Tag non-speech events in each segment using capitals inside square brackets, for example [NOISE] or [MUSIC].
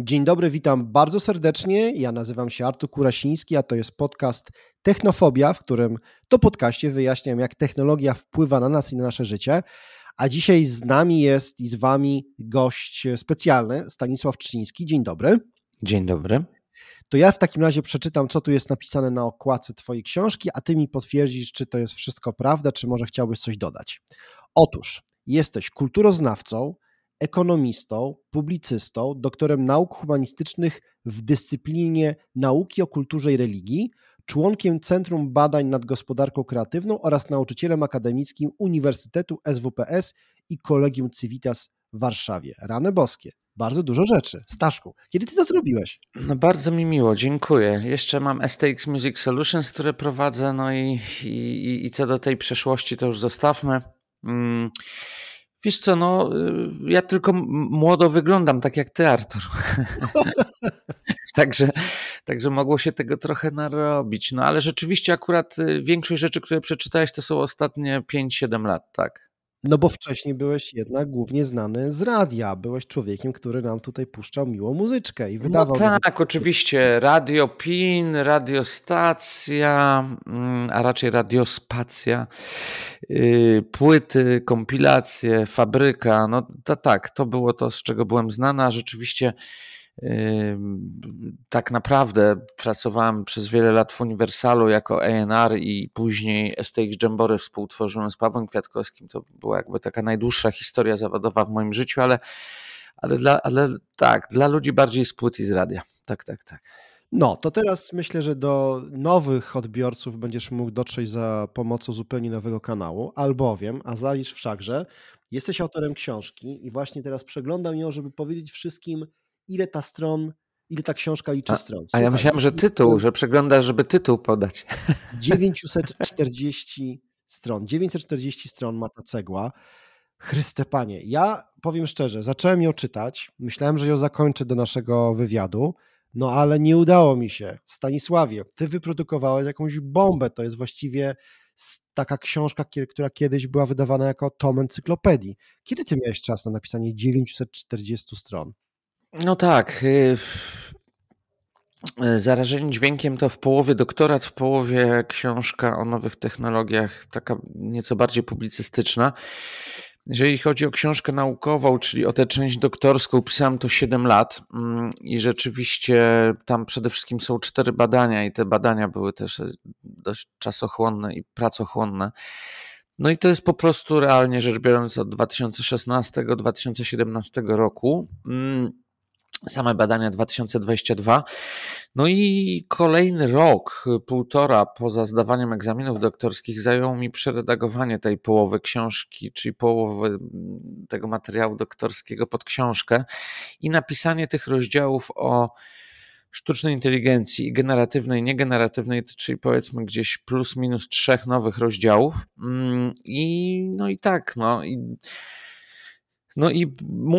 Dzień dobry, witam bardzo serdecznie. Ja nazywam się Artur Kurasiński, a to jest podcast Technofobia, w którym to podcaście wyjaśniam, jak technologia wpływa na nas i na nasze życie. A dzisiaj z nami jest i z wami gość specjalny, Stanisław Czyński. Dzień dobry. Dzień dobry. To ja w takim razie przeczytam, co tu jest napisane na okładce Twojej książki, a Ty mi potwierdzisz, czy to jest wszystko prawda, czy może chciałbyś coś dodać. Otóż jesteś kulturoznawcą, ekonomistą, publicystą, doktorem nauk humanistycznych w dyscyplinie nauki o kulturze i religii, członkiem Centrum Badań nad Gospodarką Kreatywną oraz nauczycielem akademickim Uniwersytetu SWPS i Kolegium Civitas w Warszawie. Rane boskie. Bardzo dużo rzeczy. Staszku, kiedy ty to zrobiłeś? No bardzo mi miło, dziękuję. Jeszcze mam STX Music Solutions, które prowadzę, no i, i, i co do tej przeszłości to już zostawmy. Mm. Wiesz co, no y, ja tylko młodo wyglądam, tak jak ty, Artur. [LAUGHS] także, także mogło się tego trochę narobić. No ale rzeczywiście akurat y, większość rzeczy, które przeczytałeś, to są ostatnie 5-7 lat, tak. No bo wcześniej byłeś jednak głównie znany z radia. Byłeś człowiekiem, który nam tutaj puszczał miłą muzyczkę i no wydawał. No tak, oczywiście. Radio PIN, radiostacja, mm, a raczej radiospacja, y, płyty, kompilacje, fabryka. No to tak, to było to, z czego byłem znany, a rzeczywiście tak naprawdę pracowałem przez wiele lat w Uniwersalu jako A&R i później STX Jambory współtworzyłem z Pawłem Kwiatkowskim. To była jakby taka najdłuższa historia zawodowa w moim życiu, ale, ale, dla, ale tak, dla ludzi bardziej z płyt i z radia. Tak, tak, tak. No, to teraz myślę, że do nowych odbiorców będziesz mógł dotrzeć za pomocą zupełnie nowego kanału, albowiem, a zalisz wszakże, jesteś autorem książki i właśnie teraz przeglądam ją, żeby powiedzieć wszystkim, ile ta stron, ile ta książka liczy a, stron. Słuchaj, a ja myślałem, że tytuł, że przeglądasz, żeby tytuł podać. [LAUGHS] [LAUGHS] 940 stron. 940 stron ma ta cegła. Chryste panie, ja powiem szczerze, zacząłem ją czytać, myślałem, że ją zakończę do naszego wywiadu, no ale nie udało mi się. Stanisławie, ty wyprodukowałeś jakąś bombę, to jest właściwie taka książka, która kiedyś była wydawana jako tom encyklopedii. Kiedy ty miałeś czas na napisanie 940 stron? No tak. Y, y, zarażenie dźwiękiem to w połowie doktorat, w połowie książka o nowych technologiach, taka nieco bardziej publicystyczna. Jeżeli chodzi o książkę naukową, czyli o tę część doktorską, pisałem to 7 lat mm, i rzeczywiście tam przede wszystkim są cztery badania i te badania były też dość czasochłonne i pracochłonne. No i to jest po prostu realnie rzecz biorąc od 2016-2017 roku. Mm, same badania 2022. No i kolejny rok, półtora poza zdawaniem egzaminów doktorskich zajął mi przeredagowanie tej połowy książki, czyli połowy tego materiału doktorskiego pod książkę i napisanie tych rozdziałów o sztucznej inteligencji generatywnej, niegeneratywnej, czyli powiedzmy gdzieś plus minus trzech nowych rozdziałów. Mm, I no i tak, no i no i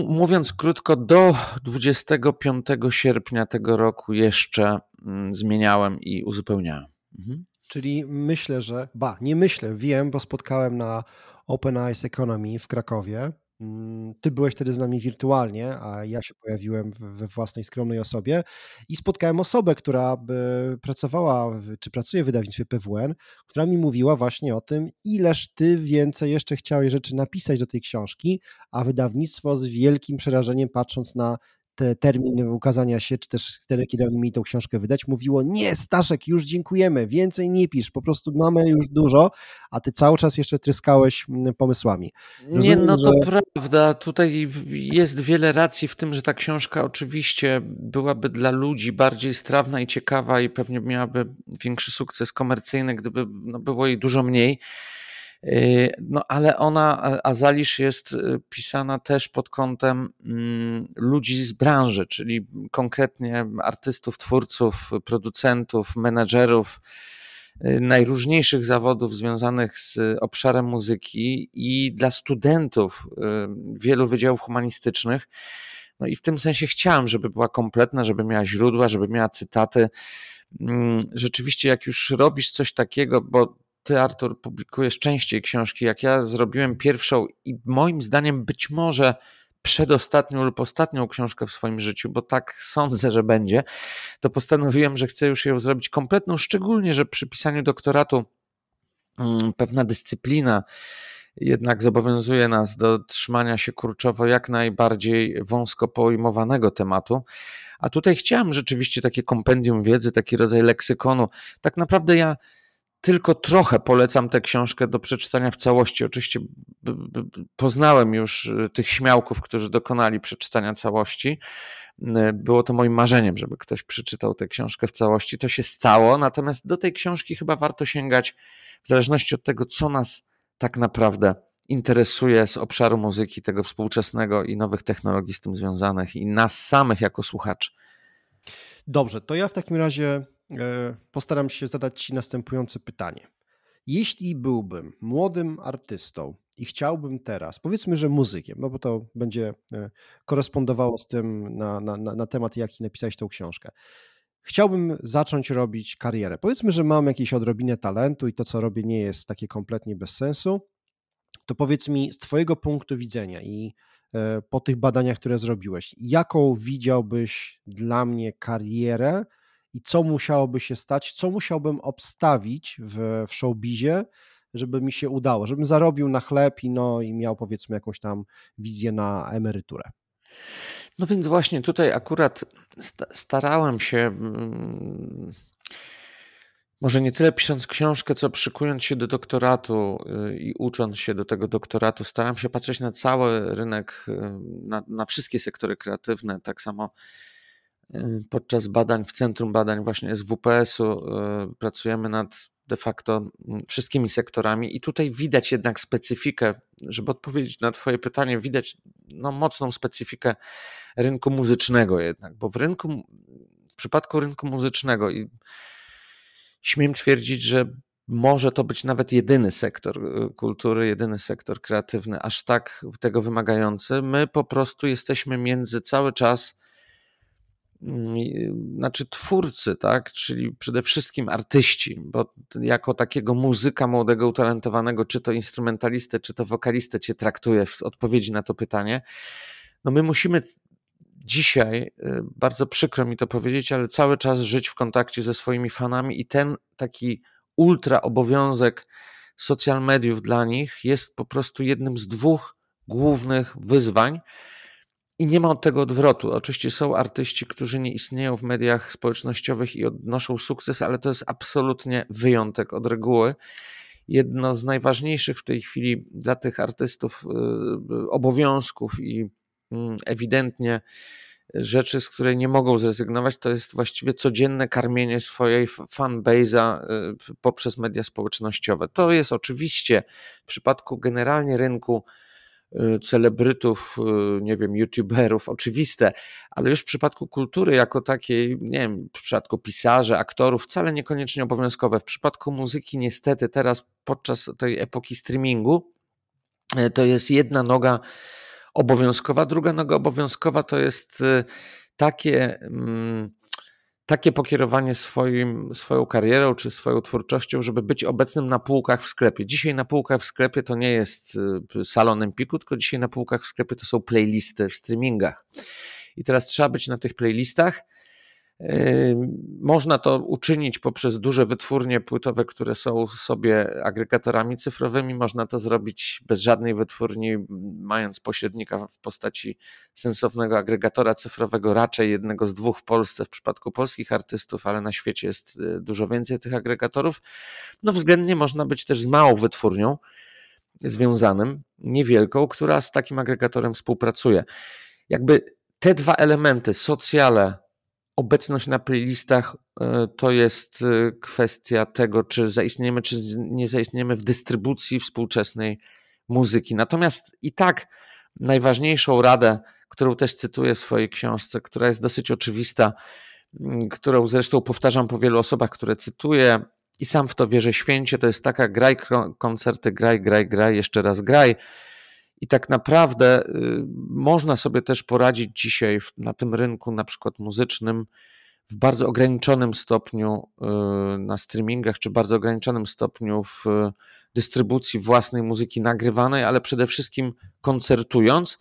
mówiąc krótko, do 25 sierpnia tego roku jeszcze mm, zmieniałem i uzupełniałem. Mhm. Czyli myślę, że, ba, nie myślę, wiem, bo spotkałem na Open Eyes Economy w Krakowie ty byłeś wtedy z nami wirtualnie, a ja się pojawiłem we własnej skromnej osobie i spotkałem osobę, która pracowała, czy pracuje w wydawnictwie PWN, która mi mówiła właśnie o tym, ileż ty więcej jeszcze chciałeś rzeczy napisać do tej książki, a wydawnictwo z wielkim przerażeniem patrząc na te termin ukazania się, czy też tyle, kiedy oni mi tą książkę wydać, mówiło, nie Staszek, już dziękujemy, więcej nie pisz, po prostu mamy już dużo, a ty cały czas jeszcze tryskałeś mm, pomysłami. Rozumiem, nie, no to że... prawda, tutaj jest wiele racji w tym, że ta książka oczywiście byłaby dla ludzi bardziej strawna i ciekawa i pewnie miałaby większy sukces komercyjny, gdyby no, było jej dużo mniej. Yy, no ale ona, Azalisz jest y, pisana też pod kątem mm, ludzi z branży, czyli konkretnie artystów, twórców, producentów, menedżerów, y, najróżniejszych zawodów związanych z obszarem muzyki i dla studentów y, wielu wydziałów humanistycznych. No i w tym sensie chciałem, żeby była kompletna, żeby miała źródła, żeby miała cytaty. Mm, rzeczywiście, jak już robisz coś takiego, bo ty, Artur, publikujesz częściej książki, jak ja zrobiłem pierwszą i moim zdaniem być może przedostatnią lub ostatnią książkę w swoim życiu, bo tak sądzę, że będzie, to postanowiłem, że chcę już ją zrobić kompletną, szczególnie, że przy pisaniu doktoratu mm, pewna dyscyplina jednak zobowiązuje nas do trzymania się kurczowo jak najbardziej wąsko pojmowanego tematu. A tutaj chciałem rzeczywiście takie kompendium wiedzy, taki rodzaj leksykonu. Tak naprawdę ja tylko trochę polecam tę książkę do przeczytania w całości. Oczywiście poznałem już y, tych śmiałków, którzy dokonali przeczytania całości. Y, było to moim marzeniem, żeby ktoś przeczytał tę książkę w całości. To się stało, natomiast do tej książki chyba warto sięgać w zależności od tego, co nas tak naprawdę interesuje z obszaru muzyki, tego współczesnego i nowych technologii z tym związanych, i nas samych jako słuchaczy. Dobrze, to ja w takim razie E, postaram się zadać Ci następujące pytanie. Jeśli byłbym młodym artystą i chciałbym teraz, powiedzmy, że muzykiem, no bo to będzie e, korespondowało z tym na, na, na temat, jaki napisałeś tą książkę. Chciałbym zacząć robić karierę. Powiedzmy, że mam jakieś odrobinę talentu i to, co robię, nie jest takie kompletnie bez sensu. To powiedz mi z Twojego punktu widzenia i e, po tych badaniach, które zrobiłeś, jaką widziałbyś dla mnie karierę, i co musiałoby się stać, co musiałbym obstawić w, w showbizie, żeby mi się udało, żebym zarobił na chleb i, no, i miał powiedzmy jakąś tam wizję na emeryturę. No więc właśnie tutaj akurat starałem się, mm, może nie tyle pisząc książkę, co przykując się do doktoratu y, i ucząc się do tego doktoratu, staram się patrzeć na cały rynek, y, na, na wszystkie sektory kreatywne, tak samo podczas badań w Centrum Badań właśnie SWPS-u y, pracujemy nad de facto wszystkimi sektorami i tutaj widać jednak specyfikę, żeby odpowiedzieć na Twoje pytanie, widać no, mocną specyfikę rynku muzycznego jednak, bo w rynku, w przypadku rynku muzycznego i śmiem twierdzić, że może to być nawet jedyny sektor y, kultury, jedyny sektor kreatywny, aż tak tego wymagający. My po prostu jesteśmy między cały czas znaczy twórcy, tak, czyli przede wszystkim artyści, bo jako takiego muzyka młodego, utalentowanego, czy to instrumentalistę, czy to wokalistę cię traktuje w odpowiedzi na to pytanie, no my musimy dzisiaj, y, bardzo przykro mi to powiedzieć, ale cały czas żyć w kontakcie ze swoimi fanami i ten taki ultra obowiązek social mediów dla nich jest po prostu jednym z dwóch głównych wyzwań, i nie ma od tego odwrotu. Oczywiście są artyści, którzy nie istnieją w mediach społecznościowych i odnoszą sukces, ale to jest absolutnie wyjątek od reguły. Jedno z najważniejszych w tej chwili dla tych artystów y, obowiązków i mm, ewidentnie rzeczy, z której nie mogą zrezygnować, to jest właściwie codzienne karmienie swojej fanbase'a y, poprzez media społecznościowe. To jest oczywiście w przypadku generalnie rynku Y, celebrytów, y, nie wiem, youtuberów, oczywiste, ale już w przypadku kultury jako takiej, nie wiem, w przypadku pisarzy, aktorów, wcale niekoniecznie obowiązkowe. W przypadku muzyki, niestety, teraz podczas tej epoki streamingu, y, to jest jedna noga obowiązkowa, druga noga obowiązkowa to jest takie. Mm, takie pokierowanie swoim, swoją karierą czy swoją twórczością, żeby być obecnym na półkach w sklepie. Dzisiaj na półkach w sklepie to nie jest y, salon Empiku, tylko dzisiaj na półkach w sklepie to są playlisty w streamingach. I teraz trzeba być na tych playlistach można to uczynić poprzez duże wytwórnie płytowe, które są sobie agregatorami cyfrowymi. Można to zrobić bez żadnej wytwórni, mając pośrednika w postaci sensownego agregatora cyfrowego, raczej jednego z dwóch w Polsce w przypadku polskich artystów, ale na świecie jest y, dużo więcej tych agregatorów. No względnie można być też z małą wytwórnią związanym, niewielką, która z takim agregatorem współpracuje. Jakby te dwa elementy, socjale obecność na playlistach e, to jest e, kwestia tego, czy zaistniemy, czy nie zaistniemy w dystrybucji współczesnej muzyki. Natomiast i tak najważniejszą radę, którą też cytuję w swojej książce, która jest dosyć oczywista, którą zresztą powtarzam po wielu osobach, które cytuję i sam w to wierzę święcie, to jest taka graj koncerty, graj, graj, graj, jeszcze raz graj. I tak naprawdę y, można sobie też poradzić dzisiaj na tym rynku, na przykład muzycznym, w bardzo ograniczonym stopniu y, na streamingach, czy bardzo ograniczonym stopniu w dystrybucji własnej muzyki nagrywanej, ale przede wszystkim koncertując.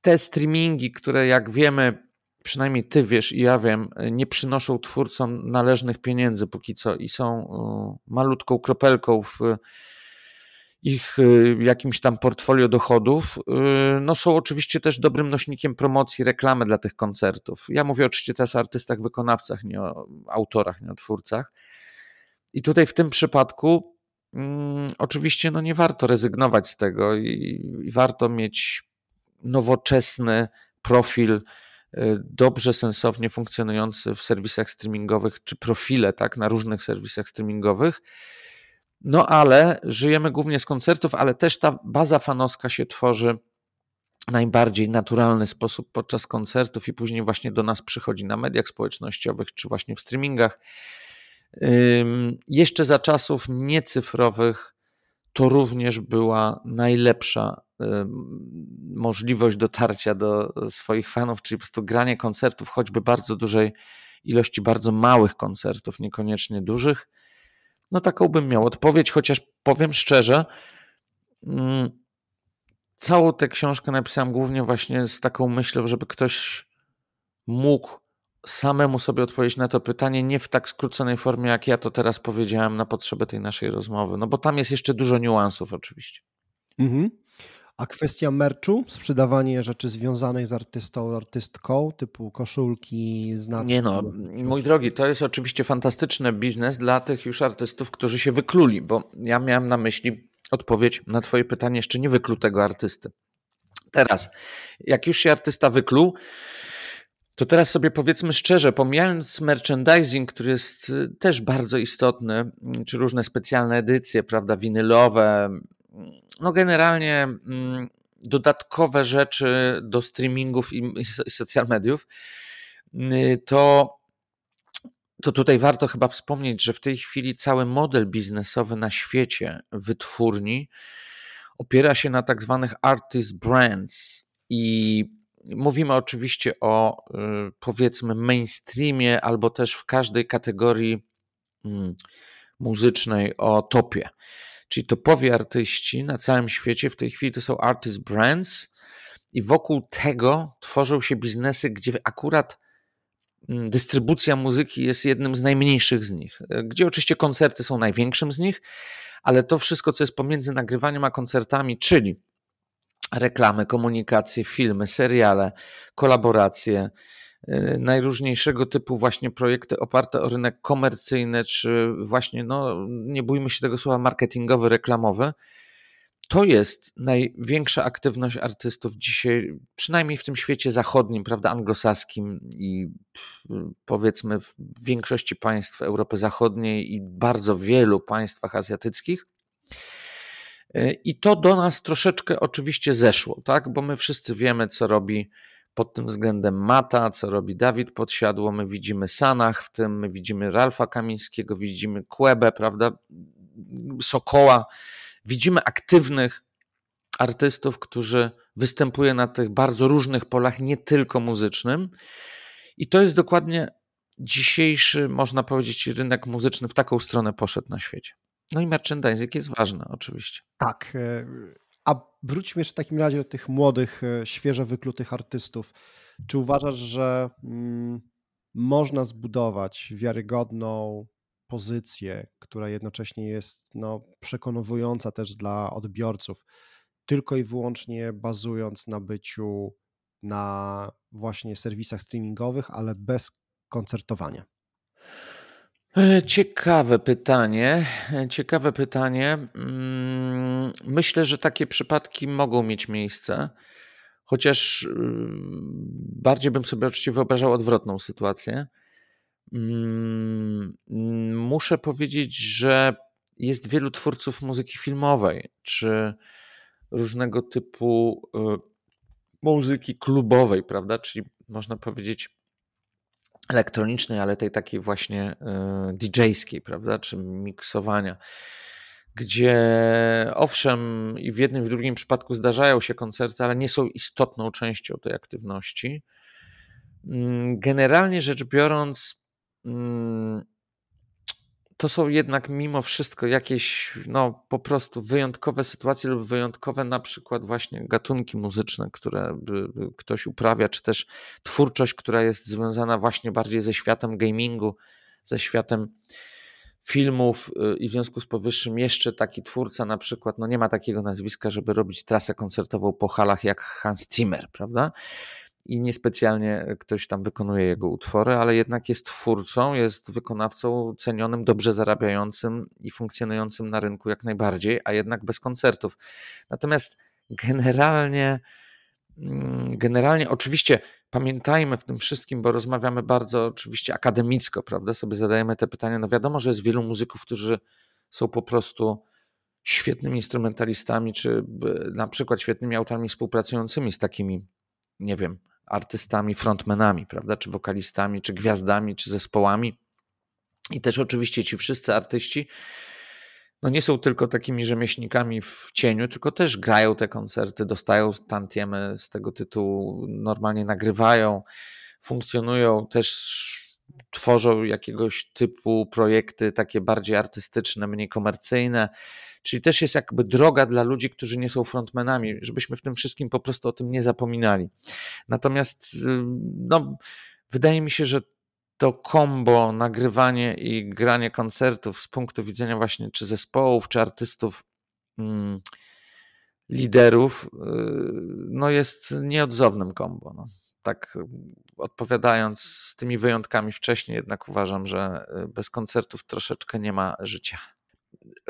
te streamingi, które jak wiemy, przynajmniej ty wiesz i ja wiem, nie przynoszą twórcom należnych pieniędzy póki co i są malutką kropelką w ich y, jakimś tam portfolio dochodów, y, no są oczywiście też dobrym nośnikiem promocji, reklamy dla tych koncertów. Ja mówię oczywiście teraz o artystach, wykonawcach, nie o autorach, nie o twórcach. I tutaj w tym przypadku mm, oczywiście no nie warto rezygnować z tego i, i warto mieć nowoczesny profil, y, dobrze, sensownie funkcjonujący w serwisach streamingowych, czy profile tak, na różnych serwisach streamingowych, no ale żyjemy głównie z koncertów, ale też ta baza fanowska się tworzy najbardziej naturalny sposób podczas koncertów i później właśnie do nas przychodzi na mediach społecznościowych czy właśnie w streamingach. Jeszcze za czasów niecyfrowych to również była najlepsza możliwość dotarcia do swoich fanów, czyli po prostu granie koncertów, choćby bardzo dużej ilości bardzo małych koncertów, niekoniecznie dużych no taką bym miał odpowiedź, chociaż powiem szczerze, mm, całą tę książkę napisałem głównie właśnie z taką myślą, żeby ktoś mógł samemu sobie odpowiedzieć na to pytanie, nie w tak skróconej formie, jak ja to teraz powiedziałem na potrzeby tej naszej rozmowy, no bo tam jest jeszcze dużo niuansów oczywiście. Mhm. A kwestia merchu, sprzedawanie rzeczy związanych z artystą, artystką, typu koszulki, znaczki. Nie no, mój drogi, to jest oczywiście fantastyczny biznes dla tych już artystów, którzy się wykluli, bo ja miałem na myśli odpowiedź na twoje pytanie jeszcze nie wyklutego artysty. Teraz, jak już się artysta wykluł, to teraz sobie powiedzmy szczerze, pomijając merchandising, który jest y, też bardzo istotny, czy różne specjalne edycje, prawda, winylowe, no generalnie mm, dodatkowe rzeczy do streamingów i social mediów, y, to, to tutaj warto chyba wspomnieć, że w tej chwili cały model biznesowy na świecie wytwórni opiera się na tak zwanych artist brands i mówimy oczywiście o y, powiedzmy mainstreamie albo też w każdej kategorii mm, muzycznej o topie. Czyli topowi artyści na całym świecie w tej chwili to są artist brands i wokół tego tworzą się biznesy, gdzie akurat mm, dystrybucja muzyki jest jednym z najmniejszych z nich, gdzie oczywiście koncerty są największym z nich, ale to wszystko, co jest pomiędzy nagrywaniem a koncertami, czyli reklamy, komunikacje, filmy, seriale, kolaboracje, najróżniejszego typu właśnie projekty oparte o rynek komercyjny, czy właśnie, no nie bójmy się tego słowa, marketingowy, reklamowy. To jest największa aktywność artystów dzisiaj, przynajmniej w tym świecie zachodnim, prawda, anglosaskim i powiedzmy w większości państw Europy Zachodniej i bardzo wielu państwach azjatyckich. Y, I to do nas troszeczkę oczywiście zeszło, tak? Bo my wszyscy wiemy, co robi pod tym względem Mata, co robi Dawid Podsiadło, my widzimy Sanach w tym, my widzimy Ralfa Kamińskiego, widzimy Kłebę, prawda, Sokoła, widzimy aktywnych artystów, którzy występują na tych bardzo różnych polach, nie tylko muzycznym. I to jest dokładnie dzisiejszy, można powiedzieć, rynek muzyczny w taką stronę poszedł na świecie. No i merchandising jest ważny, oczywiście. Tak. A wróćmy jeszcze w takim razie do tych młodych, e, świeżo wyklutych artystów. Czy uważasz, że mm, można zbudować wiarygodną pozycję, która jednocześnie jest no, przekonująca też dla odbiorców, tylko i wyłącznie bazując na byciu na właśnie serwisach streamingowych, ale bez koncertowania? E, ciekawe pytanie. E, ciekawe pytanie. Mm, myślę, że takie przypadki mogą mieć miejsce, chociaż y, bardziej bym sobie oczywiście wyobrażał odwrotną sytuację. Mm, muszę powiedzieć, że jest wielu twórców muzyki filmowej czy różnego typu y, muzyki klubowej, prawda? Czyli można powiedzieć elektronicznej, ale tej takiej właśnie e, DJ-skiej, prawda, czy miksowania, gdzie owszem i w jednym i w drugim przypadku zdarzają się koncerty, ale nie są istotną częścią tej aktywności. Mm, generalnie rzecz biorąc, mm, to są jednak mimo wszystko jakieś no, po prostu wyjątkowe sytuacje lub wyjątkowe na przykład właśnie gatunki muzyczne, które ktoś uprawia, czy też twórczość, która jest związana właśnie bardziej ze światem gamingu, ze światem filmów y, i w związku z powyższym jeszcze taki twórca na przykład, no nie ma takiego nazwiska, żeby robić trasę koncertową po halach jak Hans Zimmer, prawda? I niespecjalnie ktoś tam wykonuje jego utwory, ale jednak jest twórcą, jest wykonawcą cenionym, dobrze zarabiającym i funkcjonującym na rynku jak najbardziej, a jednak bez koncertów. Natomiast generalnie, mm, generalnie oczywiście pamiętajmy w tym wszystkim, bo rozmawiamy bardzo oczywiście akademicko, prawda? Sobie zadajemy te pytania. No wiadomo, że jest wielu muzyków, którzy są po prostu świetnymi instrumentalistami, czy na przykład świetnymi autorami współpracującymi z takimi, nie wiem, artystami, frontmenami, prawda? Czy wokalistami, czy gwiazdami, czy zespołami. I też oczywiście ci wszyscy artyści no nie są tylko takimi rzemieślnikami w cieniu, tylko też grają te koncerty, dostają tantiemy z tego tytułu, normalnie nagrywają, funkcjonują, też tworzą jakiegoś typu projekty takie bardziej artystyczne, mniej komercyjne. Czyli też jest jakby droga dla ludzi, którzy nie są frontmenami, żebyśmy w tym wszystkim po prostu o tym nie zapominali. Natomiast no, wydaje mi się, że to kombo, nagrywanie i granie koncertów z punktu widzenia właśnie czy zespołów, czy artystów, mm, liderów, y, no jest nieodzownym kombo. No. Tak odpowiadając z tymi wyjątkami wcześniej, jednak uważam, że y, bez koncertów troszeczkę nie ma życia.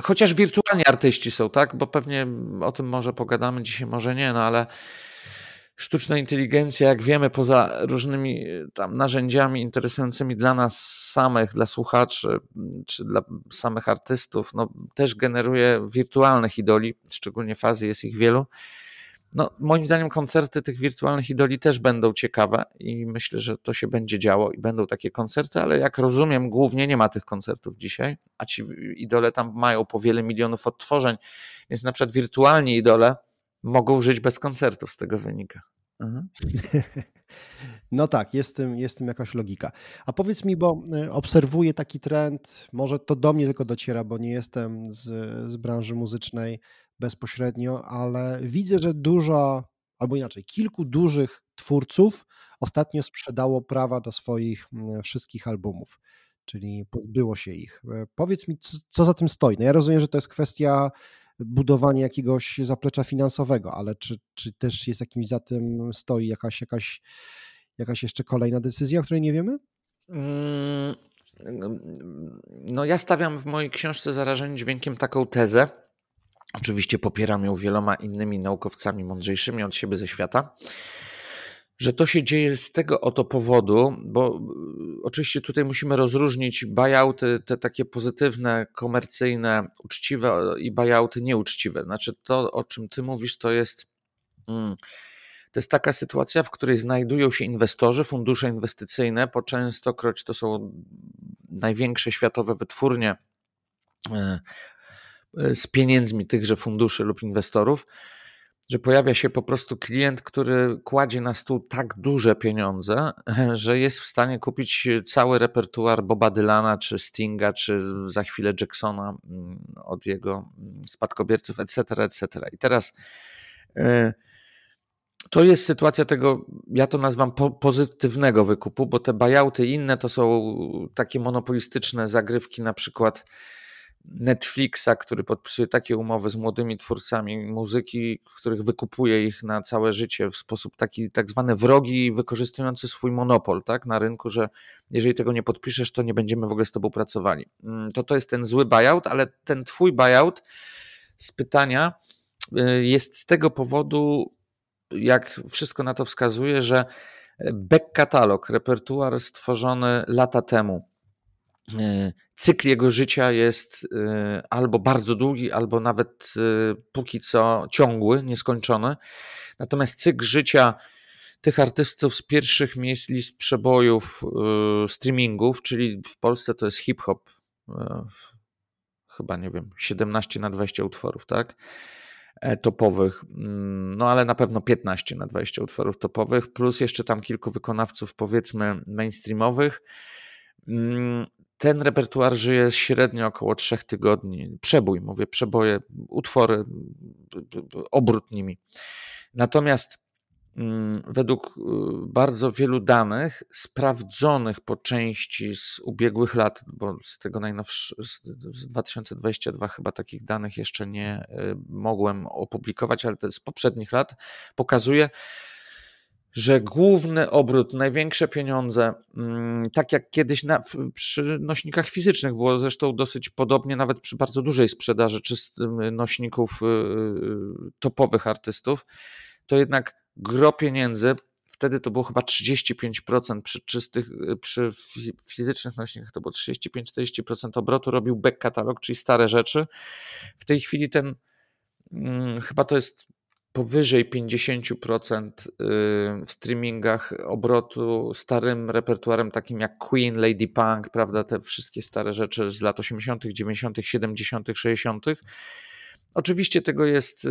Chociaż wirtualni artyści są, tak? Bo pewnie o tym może pogadamy dzisiaj, może nie, no ale sztuczna inteligencja, jak wiemy, poza różnymi e, tam narzędziami interesującymi dla nas samych, dla słuchaczy czy dla samych artystów, no, też generuje wirtualnych idoli, szczególnie fazy jest ich wielu. No, moim zdaniem koncerty tych wirtualnych idoli też będą ciekawe i myślę, że to się będzie działo i będą takie koncerty, ale jak rozumiem, głównie nie ma tych koncertów dzisiaj, a ci idole tam mają po wiele milionów odtworzeń, więc na przykład wirtualni idole mogą żyć bez koncertów, z tego wynika. Mhm. [LAUGHS] No tak, jest tym, jest tym jakaś logika. A powiedz mi, bo y, obserwuję taki trend, może to do mnie tylko dociera, bo nie jestem z, z branży muzycznej bezpośrednio, ale widzę, że dużo, albo inaczej, kilku dużych twórców ostatnio sprzedało prawa do swoich mm, wszystkich albumów, czyli pozbyło się ich. E, powiedz mi, co, za tym stoi? No ja rozumiem, że to jest kwestia budowanie jakiegoś zaplecza finansowego, ale czy, czy też jest jakimś za tym stoi jakaś, jakaś, jakaś jeszcze kolejna decyzja, o której nie wiemy? Mm, no ja stawiam w mojej książce Zarażenie dźwiękiem taką tezę. Oczywiście popieram ją wieloma innymi naukowcami mądrzejszymi od siebie ze świata że to się dzieje z tego oto powodu, bo y, oczywiście tutaj musimy rozróżnić buyouty, te takie pozytywne, komercyjne, uczciwe i buyouty nieuczciwe. Znaczy to, o czym ty mówisz, to jest. Mm, to jest taka sytuacja, w której znajdują się inwestorzy, fundusze inwestycyjne, po częstokroć to są największe światowe wytwórnie y, z pieniędzmi tychże funduszy lub inwestorów, że pojawia się po prostu klient, który kładzie na stół tak duże pieniądze, [LAUGHS] że jest w stanie kupić cały repertuar Boba Dylana, czy Stinga, czy za chwilę Jacksona mm, od jego mm, spadkobierców, etc., etc. I teraz y, to jest sytuacja tego, ja to nazywam pozytywnego wykupu, bo te buyouty inne to są takie monopolistyczne zagrywki, na przykład Netflixa, który podpisuje takie umowy z młodymi twórcami muzyki, których wykupuje ich na całe życie w sposób taki tak zwany wrogi, wykorzystujący swój monopol tak, na rynku, że jeżeli tego nie podpiszesz, to nie będziemy w ogóle z tobą pracowali. Mm, to to jest ten zły buyout, ale ten twój buyout z pytania y, jest z tego powodu, jak wszystko na to wskazuje, że back katalog, repertuar stworzony lata temu, cykl jego życia jest e, albo bardzo długi, albo nawet e, póki co ciągły, nieskończony. Natomiast cykl życia tych artystów z pierwszych miejsc list przebojów streamingów, czyli w Polsce to jest hip-hop, chyba nie wiem, 17 na 20 utworów, tak? Topowych, mm, no ale na pewno 15 na 20 utworów topowych, plus jeszcze tam kilku wykonawców, powiedzmy, mainstreamowych. Ten repertuar żyje średnio około trzech tygodni. Przebój, mówię, przeboje, utwory, obrót nimi. Natomiast mm, według y, bardzo wielu danych, sprawdzonych po części z ubiegłych lat, bo z tego najnowszego, z 2022 chyba takich danych jeszcze nie y, mogłem opublikować, ale to z poprzednich lat, pokazuje, że główny obrót, największe pieniądze, mm, tak jak kiedyś na, przy nośnikach fizycznych było zresztą dosyć podobnie, nawet przy bardzo dużej sprzedaży czystych nośników y, y, topowych artystów, to jednak gro pieniędzy, wtedy to było chyba 35% przy czystych, y, przy fizycznych nośnikach to było 35-40% obrotu robił back katalog, czyli stare rzeczy. W tej chwili ten mm, chyba to jest powyżej 50% y, w streamingach obrotu starym repertuarem takim jak Queen, Lady Punk, prawda, te wszystkie stare rzeczy z lat 80., 90., 70., 60. Oczywiście tego jest y,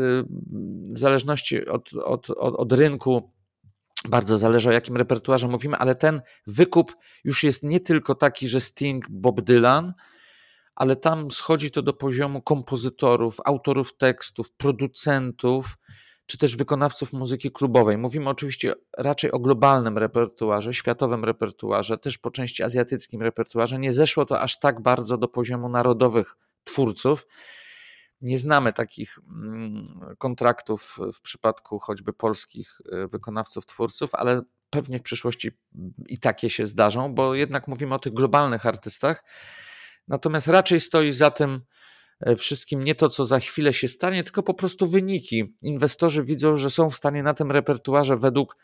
w zależności od, od, od, od rynku bardzo zależy o jakim repertuarze mówimy, ale ten wykup już jest nie tylko taki, że Sting, Bob Dylan, ale tam schodzi to do poziomu kompozytorów, autorów tekstów, producentów, czy też wykonawców muzyki klubowej. Mówimy oczywiście raczej o globalnym repertuarze, światowym repertuarze, też po części azjatyckim repertuarze. Nie zeszło to aż tak bardzo do poziomu narodowych twórców. Nie znamy takich mm, kontraktów w przypadku choćby polskich e, wykonawców, twórców, ale pewnie w przyszłości i takie się zdarzą, bo jednak mówimy o tych globalnych artystach. Natomiast raczej stoi za tym wszystkim nie to, co za chwilę się stanie, tylko po prostu wyniki. Inwestorzy widzą, że są w stanie na tym repertuarze według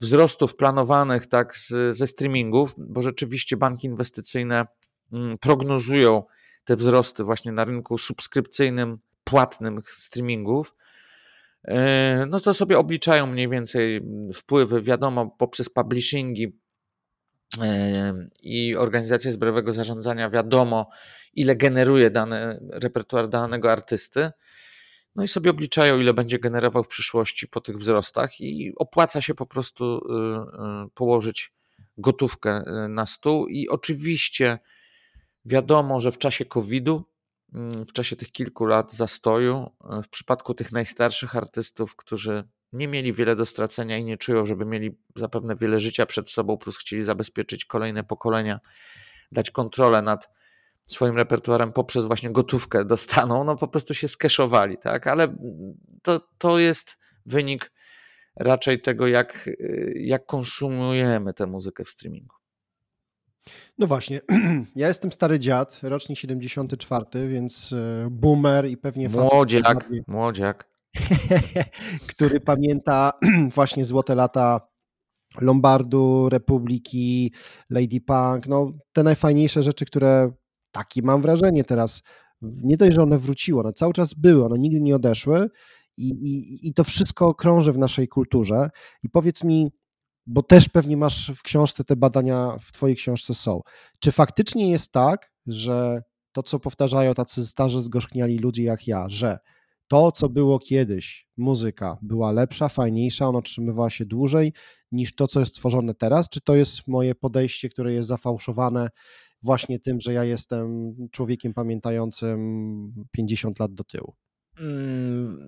wzrostów planowanych tak z, ze streamingów, bo rzeczywiście banki inwestycyjne mm, prognozują te wzrosty właśnie na rynku subskrypcyjnym, płatnym streamingów, e, no to sobie obliczają mniej więcej wpływy, wiadomo, poprzez publishingi, i organizacja zbiorowego zarządzania wiadomo, ile generuje dany repertuar danego artysty. No i sobie obliczają, ile będzie generował w przyszłości po tych wzrostach, i opłaca się po prostu y, y, położyć gotówkę y, na stół. I oczywiście wiadomo, że w czasie COVID-u, mm, w czasie tych kilku lat zastoju, w przypadku tych najstarszych artystów, którzy nie mieli wiele do stracenia i nie czują, żeby mieli zapewne wiele życia przed sobą, plus chcieli zabezpieczyć kolejne pokolenia, dać kontrolę nad swoim repertuarem poprzez właśnie gotówkę dostaną, no po prostu się skeszowali, tak? Ale to, to jest wynik raczej tego, jak, jak konsumujemy tę muzykę w streamingu. No właśnie, [CLEARS THROAT] ja jestem stary dziad, rocznik 74, więc e, boomer i pewnie Młodziak, młodziak. [LAUGHS] który pamięta [CLEARS THROAT] właśnie złote lata Lombardu, Republiki, Lady Punk, no te najfajniejsze rzeczy, które takie mam wrażenie teraz, nie dość, że one wróciły, one cały czas były, one nigdy nie odeszły i, i, i to wszystko krąży w naszej kulturze. I powiedz mi, bo też pewnie masz w książce te badania, w twojej książce są, czy faktycznie jest tak, że to, co powtarzają tacy starzy, zgorzkniali ludzie jak ja, że to, co było kiedyś, muzyka, była lepsza, fajniejsza, ona otrzymywała się dłużej niż to, co jest tworzone teraz? Czy to jest moje podejście, które jest zafałszowane właśnie tym, że ja jestem człowiekiem pamiętającym 50 lat do tyłu? Mm,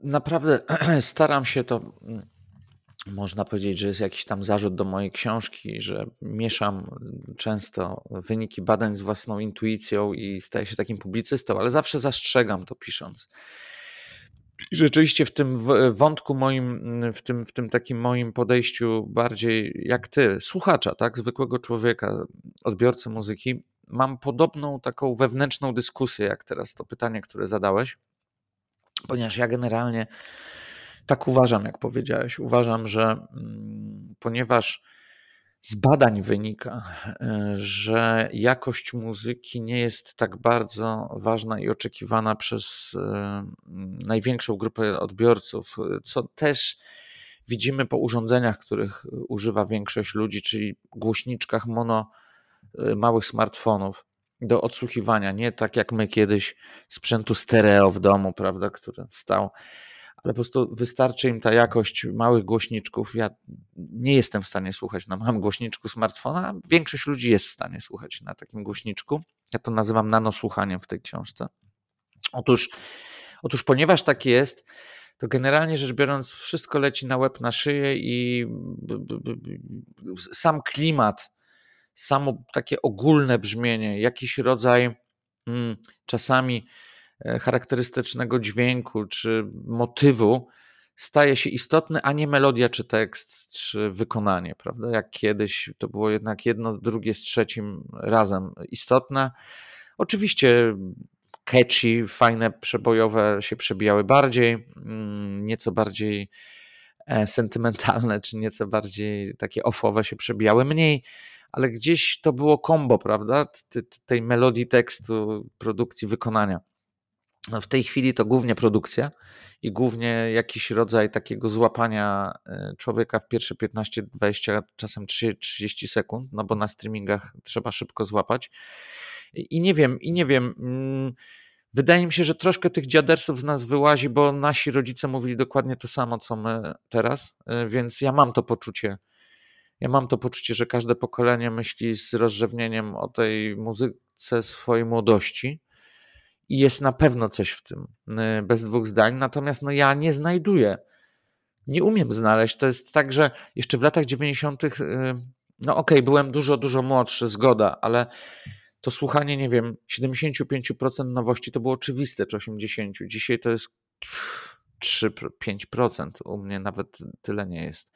naprawdę [CLEARS THROAT] staram się to można powiedzieć, że jest jakiś tam zarzut do mojej książki, że mieszam często wyniki badań z własną intuicją i staję się takim publicystą, ale zawsze zastrzegam to pisząc. I rzeczywiście w tym wątku moim, w tym, w tym takim moim podejściu bardziej jak ty, słuchacza, tak, zwykłego człowieka, odbiorcy muzyki, mam podobną taką wewnętrzną dyskusję, jak teraz to pytanie, które zadałeś, ponieważ ja generalnie tak uważam, jak powiedziałeś. Uważam, że mm, ponieważ z badań wynika, e, że jakość muzyki nie jest tak bardzo ważna i oczekiwana przez e, największą grupę odbiorców, co też widzimy po urządzeniach, których używa większość ludzi, czyli głośniczkach mono e, małych smartfonów do odsłuchiwania, nie tak jak my kiedyś sprzętu stereo w domu, prawda, który stał ale po prostu wystarczy im ta jakość małych głośniczków. Ja nie jestem w stanie słuchać na małym głośniczku smartfona, większość ludzi jest w stanie słuchać na takim głośniczku. Ja to nazywam nanosłuchaniem w tej książce. Otóż, otóż ponieważ tak jest, to generalnie rzecz biorąc, wszystko leci na łeb, na szyję i sam klimat, samo takie ogólne brzmienie, jakiś rodzaj mm, czasami charakterystycznego dźwięku czy motywu staje się istotny, a nie melodia, czy tekst, czy wykonanie, prawda? Jak kiedyś to było jednak jedno, drugie z trzecim razem istotne. Oczywiście catchy, fajne, przebojowe się przebijały bardziej, mm, nieco bardziej e, sentymentalne, czy nieco bardziej takie ofowe się przebijały mniej, ale gdzieś to było kombo, prawda? Tej melodii tekstu, produkcji, wykonania. No w tej chwili to głównie produkcja i głównie jakiś rodzaj takiego złapania e, człowieka w pierwsze 15, 20, czasem 30 sekund, no bo na streamingach trzeba szybko złapać. I nie wiem, i nie wiem. Mm, wydaje mi się, że troszkę tych dziadersów z nas wyłazi, bo nasi rodzice mówili dokładnie to samo, co my teraz, e, więc ja mam to poczucie. Ja mam to poczucie, że każde pokolenie myśli z rozrzewnieniem o tej muzyce swojej młodości i jest na pewno coś w tym, e, bez dwóch zdań. Natomiast no, ja nie znajduję, nie umiem znaleźć. To jest tak, że jeszcze w latach 90., e, no okej, okay, byłem dużo, dużo młodszy, zgoda, ale to słuchanie, nie wiem, 75% nowości to było oczywiste, czy 80%. Dzisiaj to jest 3-5%. U mnie nawet tyle nie jest.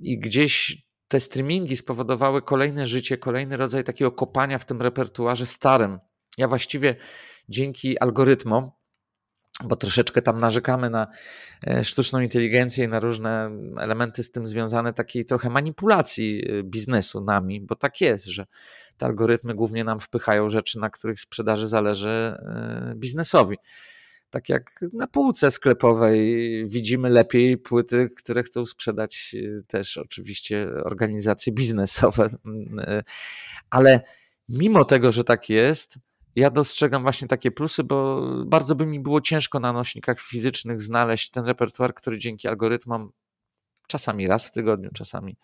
I gdzieś te streamingi spowodowały kolejne życie, kolejny rodzaj takiego kopania w tym repertuarze starym. Ja właściwie dzięki algorytmom, bo troszeczkę tam narzekamy na e, sztuczną inteligencję i na różne elementy z tym związane, takiej trochę manipulacji e, biznesu nami, bo tak jest, że te algorytmy głównie nam wpychają rzeczy, na których sprzedaży zależy e, biznesowi. Tak jak na półce sklepowej widzimy lepiej płyty, które chcą sprzedać też oczywiście organizacje biznesowe. E, ale mimo tego, że tak jest, ja dostrzegam właśnie takie plusy, bo bardzo by mi było ciężko na nośnikach fizycznych znaleźć ten repertuar, który dzięki algorytmom czasami raz w tygodniu, czasami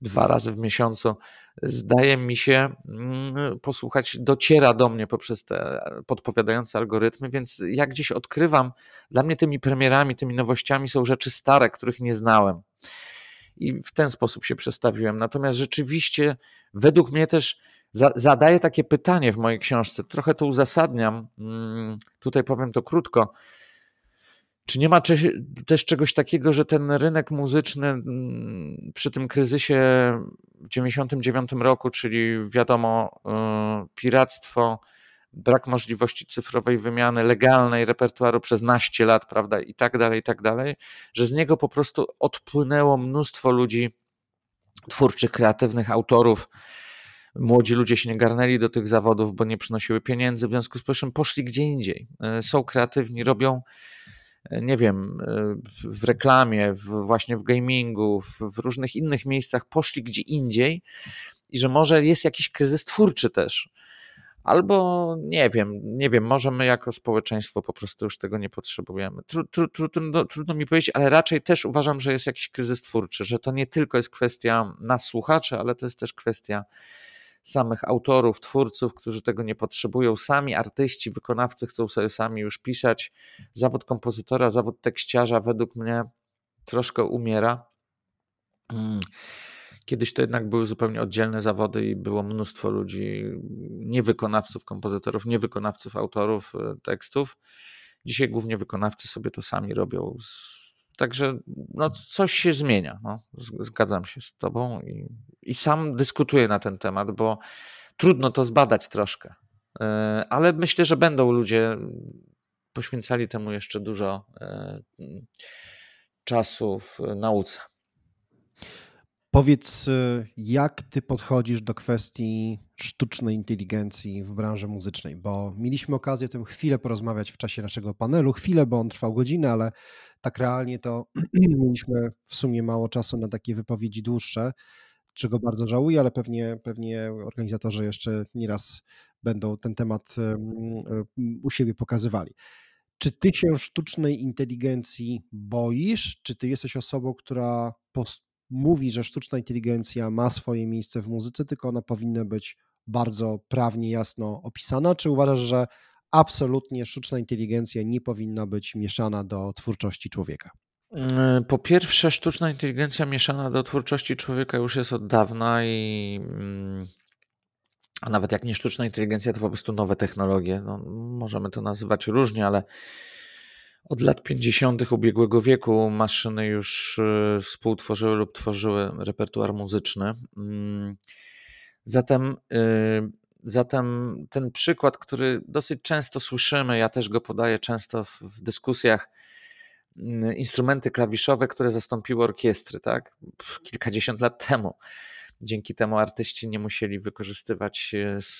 dwa razy w miesiącu, zdaje mi się, mm, posłuchać, dociera do mnie poprzez te podpowiadające algorytmy, więc ja gdzieś odkrywam, dla mnie tymi premierami, tymi nowościami są rzeczy stare, których nie znałem. I w ten sposób się przestawiłem. Natomiast rzeczywiście, według mnie też zadaję takie pytanie w mojej książce, trochę to uzasadniam, mm, tutaj powiem to krótko czy nie ma też czegoś takiego, że ten rynek muzyczny mm, przy tym kryzysie w 1999 roku, czyli wiadomo, y, piractwo, brak możliwości cyfrowej wymiany, legalnej repertuaru przez naście lat, prawda, i tak dalej, i tak dalej, że z niego po prostu odpłynęło mnóstwo ludzi, twórczych, kreatywnych autorów. Młodzi ludzie się nie garnęli do tych zawodów, bo nie przynosiły pieniędzy, w związku z czym poszli gdzie indziej. Y, są kreatywni, robią nie wiem, w reklamie, w, właśnie w gamingu, w, w różnych innych miejscach poszli gdzie indziej i że może jest jakiś kryzys twórczy też. Albo nie wiem, nie wiem, może my jako społeczeństwo po prostu już tego nie potrzebujemy. Tru, tru, tru, trudno, trudno mi powiedzieć, ale raczej też uważam, że jest jakiś kryzys twórczy, że to nie tylko jest kwestia nas słuchaczy, ale to jest też kwestia samych autorów, twórców, którzy tego nie potrzebują. Sami artyści, wykonawcy chcą sobie sami już pisać. Zawód kompozytora, zawód tekściarza według mnie troszkę umiera. Mm. Kiedyś to jednak były zupełnie oddzielne zawody i było mnóstwo ludzi, niewykonawców, kompozytorów, niewykonawców, autorów e, tekstów. Dzisiaj głównie wykonawcy sobie to sami robią Także no, coś się zmienia. No. Zgadzam się z Tobą i, i sam dyskutuję na ten temat, bo trudno to zbadać troszkę. E, ale myślę, że będą ludzie poświęcali temu jeszcze dużo e, czasu w nauce. Powiedz, y, jak ty podchodzisz do kwestii sztucznej inteligencji w branży muzycznej? Bo mieliśmy okazję o tym chwilę porozmawiać w czasie naszego panelu. Chwilę, bo on trwał godzinę, ale tak realnie to [CLEARS THROAT] mieliśmy w sumie mało czasu na takie wypowiedzi dłuższe, czego bardzo żałuję, ale pewnie, pewnie organizatorzy jeszcze nieraz będą ten temat u siebie pokazywali. Czy ty się sztucznej inteligencji boisz? Czy ty jesteś osobą, która mówi, że sztuczna inteligencja ma swoje miejsce w muzyce, tylko ona powinna być bardzo prawnie jasno opisana? Czy uważasz, że absolutnie sztuczna inteligencja nie powinna być mieszana do twórczości człowieka? Mm, po pierwsze, sztuczna inteligencja mieszana do twórczości człowieka już jest od dawna i mm, a nawet jak nie sztuczna inteligencja, to po prostu nowe technologie. No, możemy to nazywać różnie, ale od lat 50. ubiegłego wieku maszyny już y, współtworzyły lub tworzyły repertuar muzyczny. Mm, zatem, y, zatem ten przykład, który dosyć często słyszymy, ja też go podaję często w dyskusjach, mm, instrumenty klawiszowe, które zastąpiły orkiestry, tak? Kilkadziesiąt lat temu. Dzięki temu artyści nie musieli wykorzystywać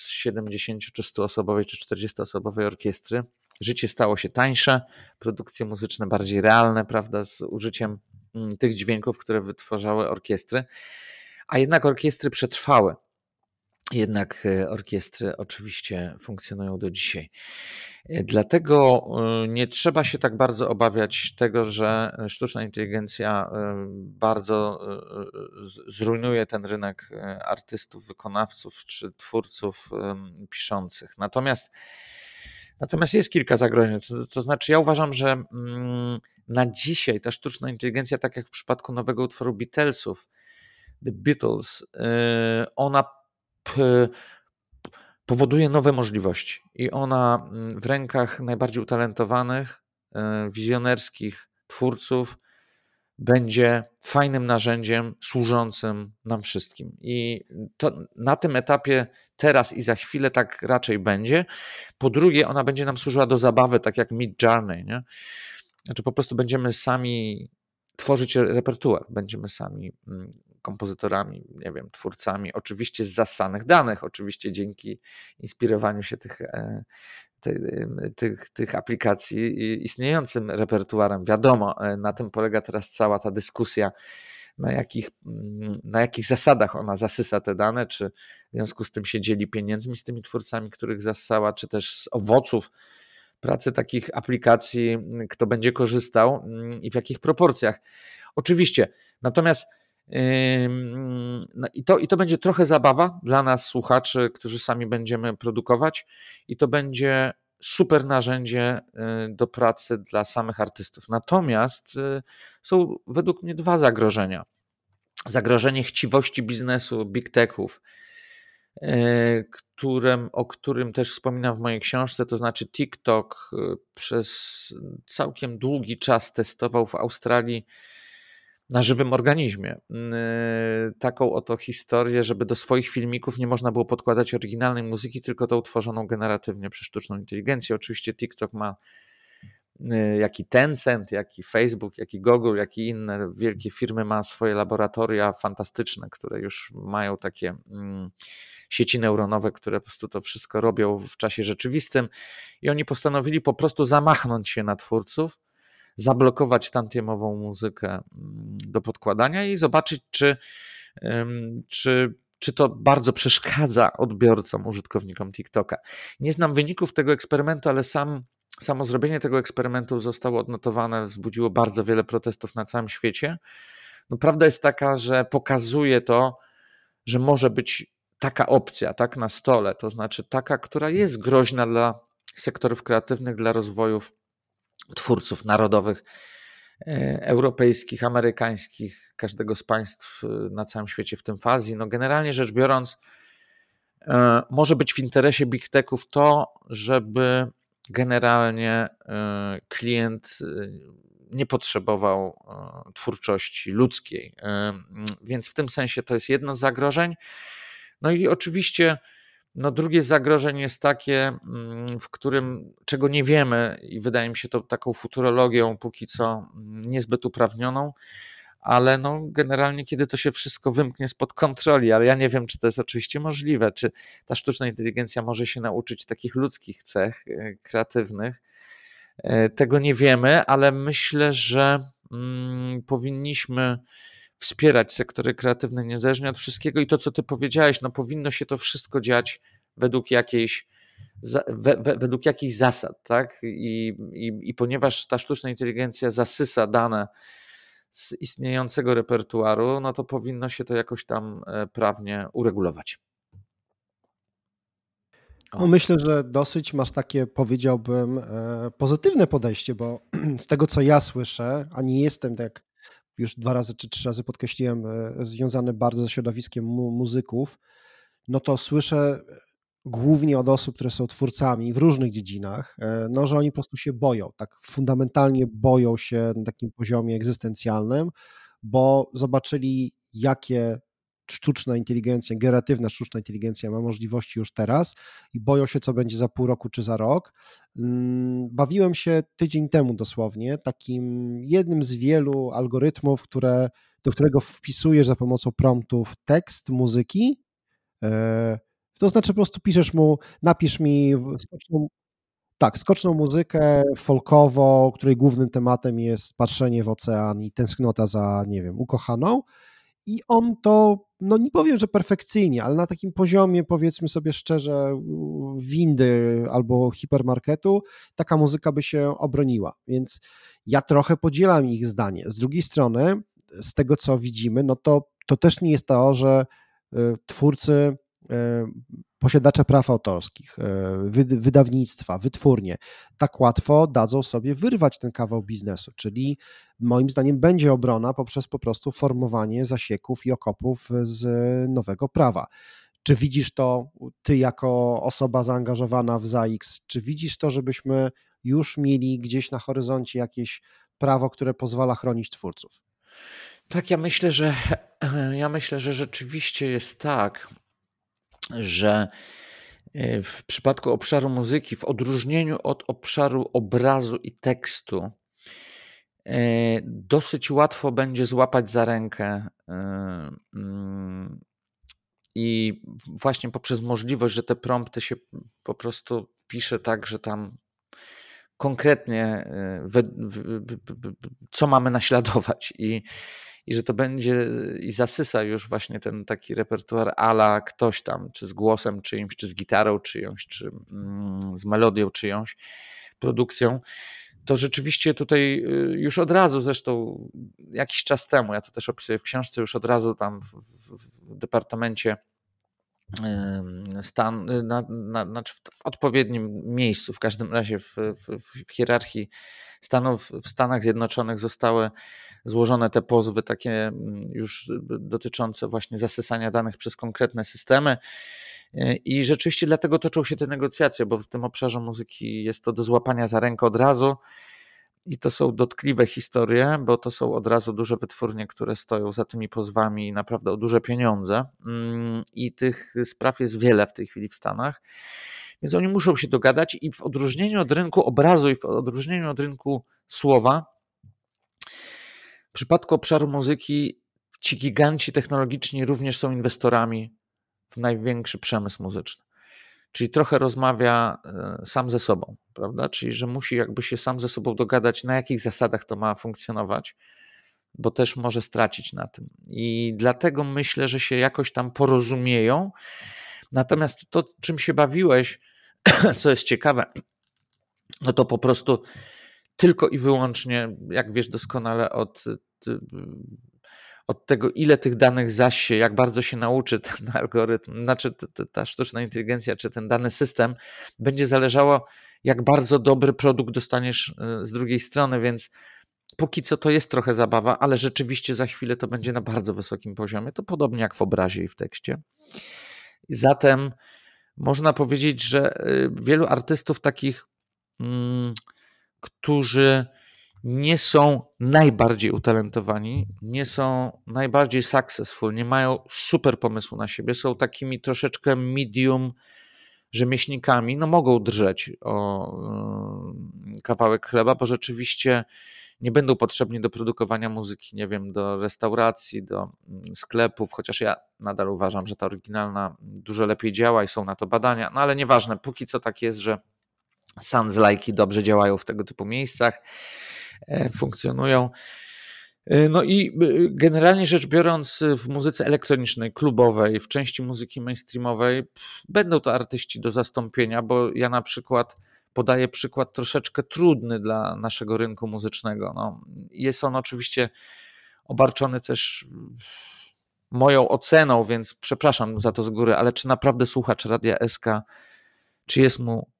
70 czy 100 osobowej czy 40 osobowej orkiestry. Życie stało się tańsze, produkcje muzyczne bardziej realne, prawda, z użyciem mm, tych dźwięków, które wytwarzały orkiestry, a jednak orkiestry przetrwały. Jednak e, orkiestry oczywiście funkcjonują do dzisiaj. E, dlatego e, nie trzeba się tak bardzo obawiać tego, że sztuczna inteligencja bardzo zrujnuje ten rynek artystów, wykonawców czy twórców piszących. Natomiast Natomiast jest kilka zagrożeń. To, to, znaczy, ja uważam, że mm, na dzisiaj ta sztuczna inteligencja, tak jak w przypadku nowego utworu Beatlesów, The Beatles, ona powoduje nowe możliwości i ona mm, w rękach najbardziej utalentowanych, e, wizjonerskich twórców będzie fajnym narzędziem służącym nam wszystkim. I to na tym etapie teraz i za chwilę tak raczej będzie. Po drugie, ona będzie nam służyła do zabawy, tak jak Mid Journey, nie? Znaczy po prostu będziemy sami tworzyć repertuar, będziemy sami mm, kompozytorami, nie wiem, twórcami, oczywiście z zasanych danych, oczywiście dzięki inspirowaniu się tych, e, tych, tych aplikacji istniejącym repertuarem. Wiadomo, e, na tym polega teraz cała ta dyskusja, na jakich, mm, na jakich zasadach ona zasysa te dane, czy w związku z tym się dzieli pieniędzmi z tymi twórcami, których zasysała, czy też z owoców pracy takich aplikacji, kto będzie korzystał mm, i w jakich proporcjach. Oczywiście, natomiast no i, to, I to będzie trochę zabawa dla nas, słuchaczy, którzy sami będziemy produkować, i to będzie super narzędzie y, do pracy dla samych artystów. Natomiast y, są według mnie dwa zagrożenia. Zagrożenie chciwości biznesu, big techów, y, którym, o którym też wspominam w mojej książce, to znaczy TikTok przez całkiem długi czas testował w Australii na żywym organizmie. Mm, y, taką oto historię, żeby do swoich filmików nie można było podkładać oryginalnej muzyki, tylko to utworzoną generatywnie przez sztuczną inteligencję. Oczywiście TikTok ma y, jak i Tencent, jak i Facebook, jak i Google, jak i inne wielkie firmy ma swoje laboratoria fantastyczne, które już mają takie mm, sieci neuronowe, które po prostu to wszystko robią w czasie rzeczywistym i oni postanowili po prostu zamachnąć się na twórców zablokować tantiemową muzykę mm, do podkładania i zobaczyć, czy, czy, czy to bardzo przeszkadza odbiorcom, użytkownikom TikToka. Nie znam wyników tego eksperymentu, ale sam, samo zrobienie tego eksperymentu zostało odnotowane, wzbudziło bardzo wiele protestów na całym świecie. No, prawda jest taka, że pokazuje to, że może być taka opcja, tak na stole, to znaczy taka, która jest groźna dla sektorów kreatywnych, dla rozwojów twórców narodowych, e, europejskich, amerykańskich, każdego z państw e, na całym świecie, w tym w Azji. No generalnie rzecz biorąc, e, może być w interesie big techów to, żeby generalnie klient nie potrzebował twórczości ludzkiej. Więc w tym sensie to jest jedno z zagrożeń. No i oczywiście no drugie zagrożenie jest takie, mm, w którym czego nie wiemy i wydaje mi się to taką futurologią póki co mm, niezbyt uprawnioną, ale no generalnie kiedy to się wszystko wymknie spod kontroli, ale ja nie wiem, czy to jest oczywiście możliwe, czy ta sztuczna inteligencja może się nauczyć takich ludzkich cech e, kreatywnych. E, tego nie wiemy, ale myślę, że mm, powinniśmy wspierać sektory kreatywne niezależnie od wszystkiego i to, co ty powiedziałeś, no powinno się to wszystko dziać według jakiejś we, we, według jakichś zasad, tak? I, i, I ponieważ ta sztuczna inteligencja zasysa dane z istniejącego repertuaru, no to powinno się to jakoś tam e, prawnie uregulować. No myślę, że dosyć masz takie, powiedziałbym, e, pozytywne podejście, bo [CLEARS THROAT] z tego co ja słyszę, a nie jestem tak już dwa razy czy trzy razy podkreśliłem, e, związany bardzo ze środowiskiem mu muzyków, no to słyszę głównie od osób, które są twórcami w różnych dziedzinach, e, no, że oni po prostu się boją, tak fundamentalnie boją się na takim poziomie egzystencjalnym, bo zobaczyli, jakie sztuczna inteligencja, generatywna sztuczna inteligencja ma możliwości już teraz i boją się, co będzie za pół roku czy za rok. Mm, bawiłem się tydzień temu dosłownie takim jednym z wielu algorytmów, które, do którego wpisujesz za pomocą promptów tekst, muzyki. E, to znaczy po prostu piszesz mu, napisz mi skoczną, tak, skoczną muzykę folkową, której głównym tematem jest patrzenie w ocean i tęsknota za, nie wiem, ukochaną i on to, no nie powiem, że perfekcyjnie, ale na takim poziomie, powiedzmy sobie szczerze, windy albo hipermarketu, taka muzyka by się obroniła. Więc ja trochę podzielam ich zdanie. Z drugiej strony, z tego co widzimy, no to, to też nie jest to, że y, twórcy E, posiadacze praw autorskich, e, wydawnictwa, wytwórnie, tak łatwo dadzą sobie wyrwać ten kawał biznesu. Czyli moim zdaniem będzie obrona poprzez po prostu formowanie zasieków i okopów z nowego prawa. Czy widzisz to ty jako osoba zaangażowana w ZAX? Czy widzisz to, żebyśmy już mieli gdzieś na horyzoncie jakieś prawo, które pozwala chronić twórców? Tak, ja myślę, że ja myślę, że rzeczywiście jest tak że e, w przypadku obszaru muzyki, w odróżnieniu od obszaru obrazu i tekstu, e, dosyć łatwo będzie złapać za rękę e, mm, i właśnie poprzez możliwość, że te prompty się po prostu pisze tak, że tam konkretnie co mamy naśladować. I i że to będzie i zasysa już właśnie ten taki repertuar ala ktoś tam, czy z głosem czyimś, czy z gitarą czyjąś, czy mm, z melodią czyjąś, produkcją, to rzeczywiście tutaj y, już od razu, zresztą jakiś czas temu, ja to też opisuję w książce, już od razu tam w, w, w departamencie stan, y, na, na, znaczy w odpowiednim miejscu, w każdym razie w, w, w hierarchii stanów w Stanach Zjednoczonych zostały złożone te pozwy takie mm, już dotyczące właśnie zasysania danych przez konkretne systemy. E, I rzeczywiście dlatego toczą się te negocjacje, bo w tym obszarze muzyki jest to do złapania za rękę od razu. I to są dotkliwe historie, bo to są od razu duże wytwórnie, które stoją za tymi pozwami naprawdę o duże pieniądze. Mm, I tych spraw jest wiele w tej chwili w Stanach. Więc oni muszą się dogadać i w odróżnieniu od rynku obrazu i w odróżnieniu od rynku słowa, w przypadku obszaru muzyki ci giganci technologiczni również są inwestorami w największy przemysł muzyczny. Czyli trochę rozmawia e, sam ze sobą, prawda? Czyli, że musi jakby się sam ze sobą dogadać, na jakich zasadach to ma funkcjonować, bo też może stracić na tym. I dlatego myślę, że się jakoś tam porozumieją. Natomiast to, czym się bawiłeś, [CLEARS THROAT] co jest ciekawe, no to po prostu tylko i wyłącznie, jak wiesz doskonale, od, od tego, ile tych danych zasie, jak bardzo się nauczy ten [LAUGHS] algorytm, znaczy ta sztuczna inteligencja, czy ten dany system, będzie zależało, jak bardzo dobry produkt dostaniesz e, z drugiej strony, więc póki co to jest trochę zabawa, ale rzeczywiście za chwilę to będzie na bardzo wysokim poziomie. To podobnie jak w obrazie i w tekście. Zatem można powiedzieć, że e, wielu artystów takich. Hmm, którzy nie są najbardziej utalentowani, nie są najbardziej successful, nie mają super pomysłu na siebie, są takimi troszeczkę medium rzemieślnikami, no mogą drżeć o y, kawałek chleba, bo rzeczywiście nie będą potrzebni do produkowania muzyki, nie wiem, do restauracji, do mm, sklepów, chociaż ja nadal uważam, że ta oryginalna dużo lepiej działa i są na to badania, no ale nieważne, póki co tak jest, że Sans dobrze działają w tego typu miejscach, funkcjonują. E, no i generalnie rzecz biorąc, w muzyce elektronicznej, klubowej, w części muzyki mainstreamowej będą to artyści do zastąpienia, bo ja na przykład podaję przykład troszeczkę trudny dla naszego rynku muzycznego. No, jest on oczywiście obarczony też moją oceną, więc przepraszam za to z góry, ale czy naprawdę słuchacz Radia SK, czy jest mu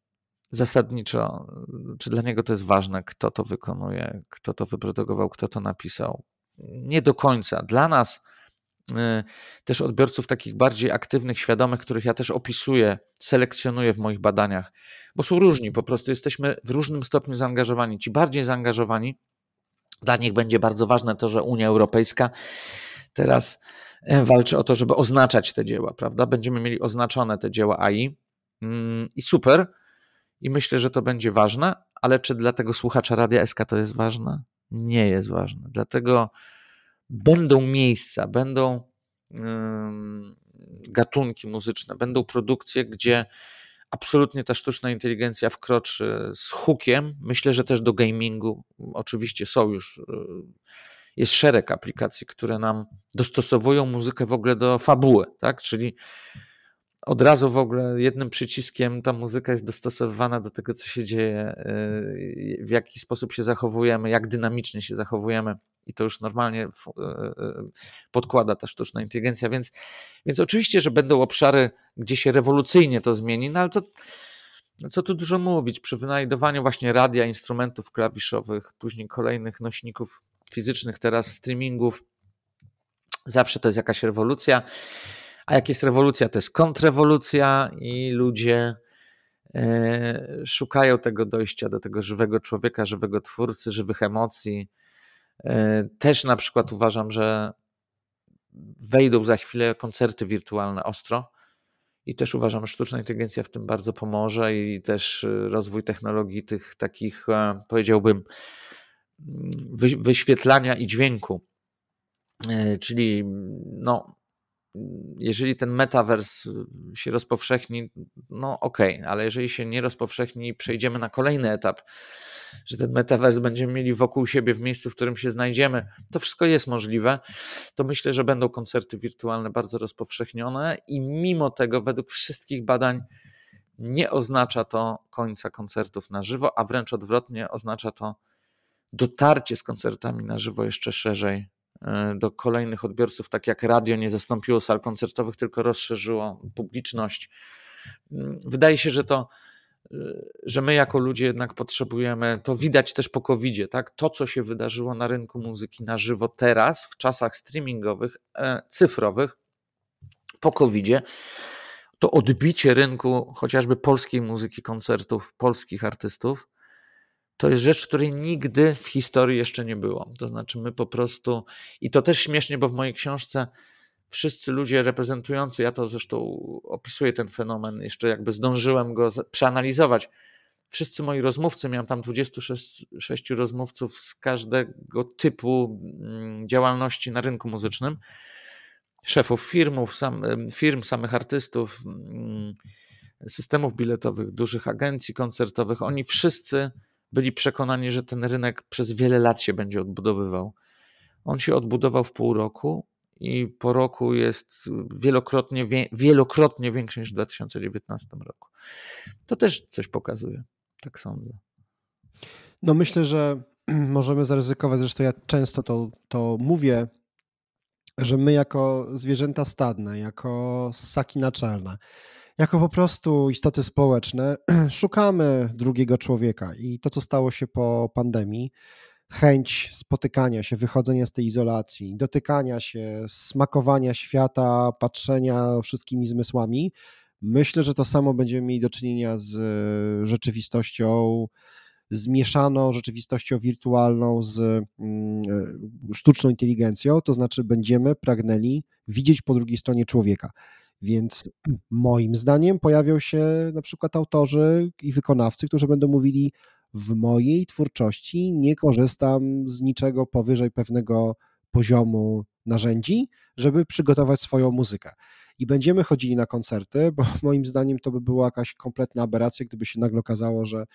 zasadniczo, czy dla niego to jest ważne, kto to wykonuje, kto to wyprodukował, kto to napisał? Nie do końca. Dla nas, y, też odbiorców takich bardziej aktywnych, świadomych, których ja też opisuję, selekcjonuję w moich badaniach, bo są różni, po prostu jesteśmy w różnym stopniu zaangażowani. Ci bardziej zaangażowani, dla nich będzie bardzo ważne to, że Unia Europejska teraz e, walczy o to, żeby oznaczać te dzieła, prawda? Będziemy mieli oznaczone te dzieła AI mm, i super. I myślę, że to będzie ważne, ale czy dla tego słuchacza Radia SK to jest ważne? Nie jest ważne. Dlatego będą miejsca, będą gatunki muzyczne, będą produkcje, gdzie absolutnie ta sztuczna inteligencja wkroczy z hukiem. Myślę, że też do gamingu. Oczywiście są już, y, jest szereg aplikacji, które nam dostosowują muzykę w ogóle do fabuły, tak? Czyli od razu w ogóle jednym przyciskiem ta muzyka jest dostosowywana do tego, co się dzieje, y, w jaki sposób się zachowujemy, jak dynamicznie się zachowujemy. I to już normalnie y, podkłada ta sztuczna inteligencja, więc, więc oczywiście, że będą obszary, gdzie się rewolucyjnie to zmieni, no ale to no co tu dużo mówić, przy wynajdowaniu właśnie radia, instrumentów klawiszowych, później kolejnych nośników fizycznych, teraz streamingów, zawsze to jest jakaś rewolucja. A jak jest rewolucja, to jest kontrrewolucja i ludzie e, szukają tego dojścia do tego żywego człowieka, żywego twórcy, żywych emocji. E, też na przykład uważam, że wejdą za chwilę koncerty wirtualne ostro. I też uważam, że sztuczna inteligencja w tym bardzo pomoże i też rozwój technologii tych takich, e, powiedziałbym, wyświetlania i dźwięku. Czyli no, jeżeli ten metavers y, się rozpowszechni, no okej, okay, ale jeżeli się nie rozpowszechni i przejdziemy na kolejny etap, że ten metavers będziemy mieli wokół siebie w miejscu, w którym się znajdziemy, to wszystko jest możliwe, to myślę, że będą koncerty wirtualne bardzo rozpowszechnione i mimo tego według wszystkich badań nie oznacza to końca koncertów na żywo, a wręcz odwrotnie oznacza to dotarcie z koncertami na żywo jeszcze szerzej do kolejnych odbiorców, tak jak radio nie zastąpiło sal koncertowych, tylko rozszerzyło publiczność. Mm, wydaje się, że to, e, że my jako ludzie jednak potrzebujemy, to widać też po covid tak? To, co się wydarzyło na rynku muzyki na żywo teraz, w czasach streamingowych, e, cyfrowych, po covid to odbicie rynku chociażby polskiej muzyki, koncertów, polskich artystów, to jest rzecz, której nigdy w historii jeszcze nie było. To znaczy, my po prostu, i to też śmiesznie, bo w mojej książce wszyscy ludzie reprezentujący, ja to zresztą opisuję ten fenomen, jeszcze jakby zdążyłem go przeanalizować. Wszyscy moi rozmówcy, miałem tam 26 rozmówców z każdego typu mm, działalności na rynku muzycznym, szefów firmów, sam, firm, samych artystów, mm, systemów biletowych, dużych agencji koncertowych. Oni wszyscy byli przekonani, że ten rynek przez wiele lat się będzie odbudowywał. On się odbudował w pół roku i po roku jest wielokrotnie, wielokrotnie większy niż w 2019 roku. To też coś pokazuje, tak sądzę. No myślę, że [CLEARS THROAT] możemy zaryzykować, zresztą ja często to, to mówię, że my jako zwierzęta stadne, jako ssaki naczelne, jako po prostu istoty społeczne [CLEARS THROAT] szukamy drugiego człowieka i to, co stało się po pandemii, chęć spotykania się, wychodzenia z tej izolacji, dotykania się, smakowania świata, patrzenia wszystkimi zmysłami, myślę, że to samo będziemy mieli do czynienia z rzeczywistością zmieszaną rzeczywistością wirtualną z mm, sztuczną inteligencją, to znaczy będziemy pragnęli widzieć po drugiej stronie człowieka. Więc moim zdaniem pojawią się na przykład autorzy i wykonawcy, którzy będą mówili: W mojej twórczości nie korzystam z niczego powyżej pewnego poziomu narzędzi, żeby przygotować swoją muzykę. I będziemy chodzili na koncerty, bo [LAUGHS] moim zdaniem to by była jakaś kompletna aberracja, gdyby się nagle okazało, że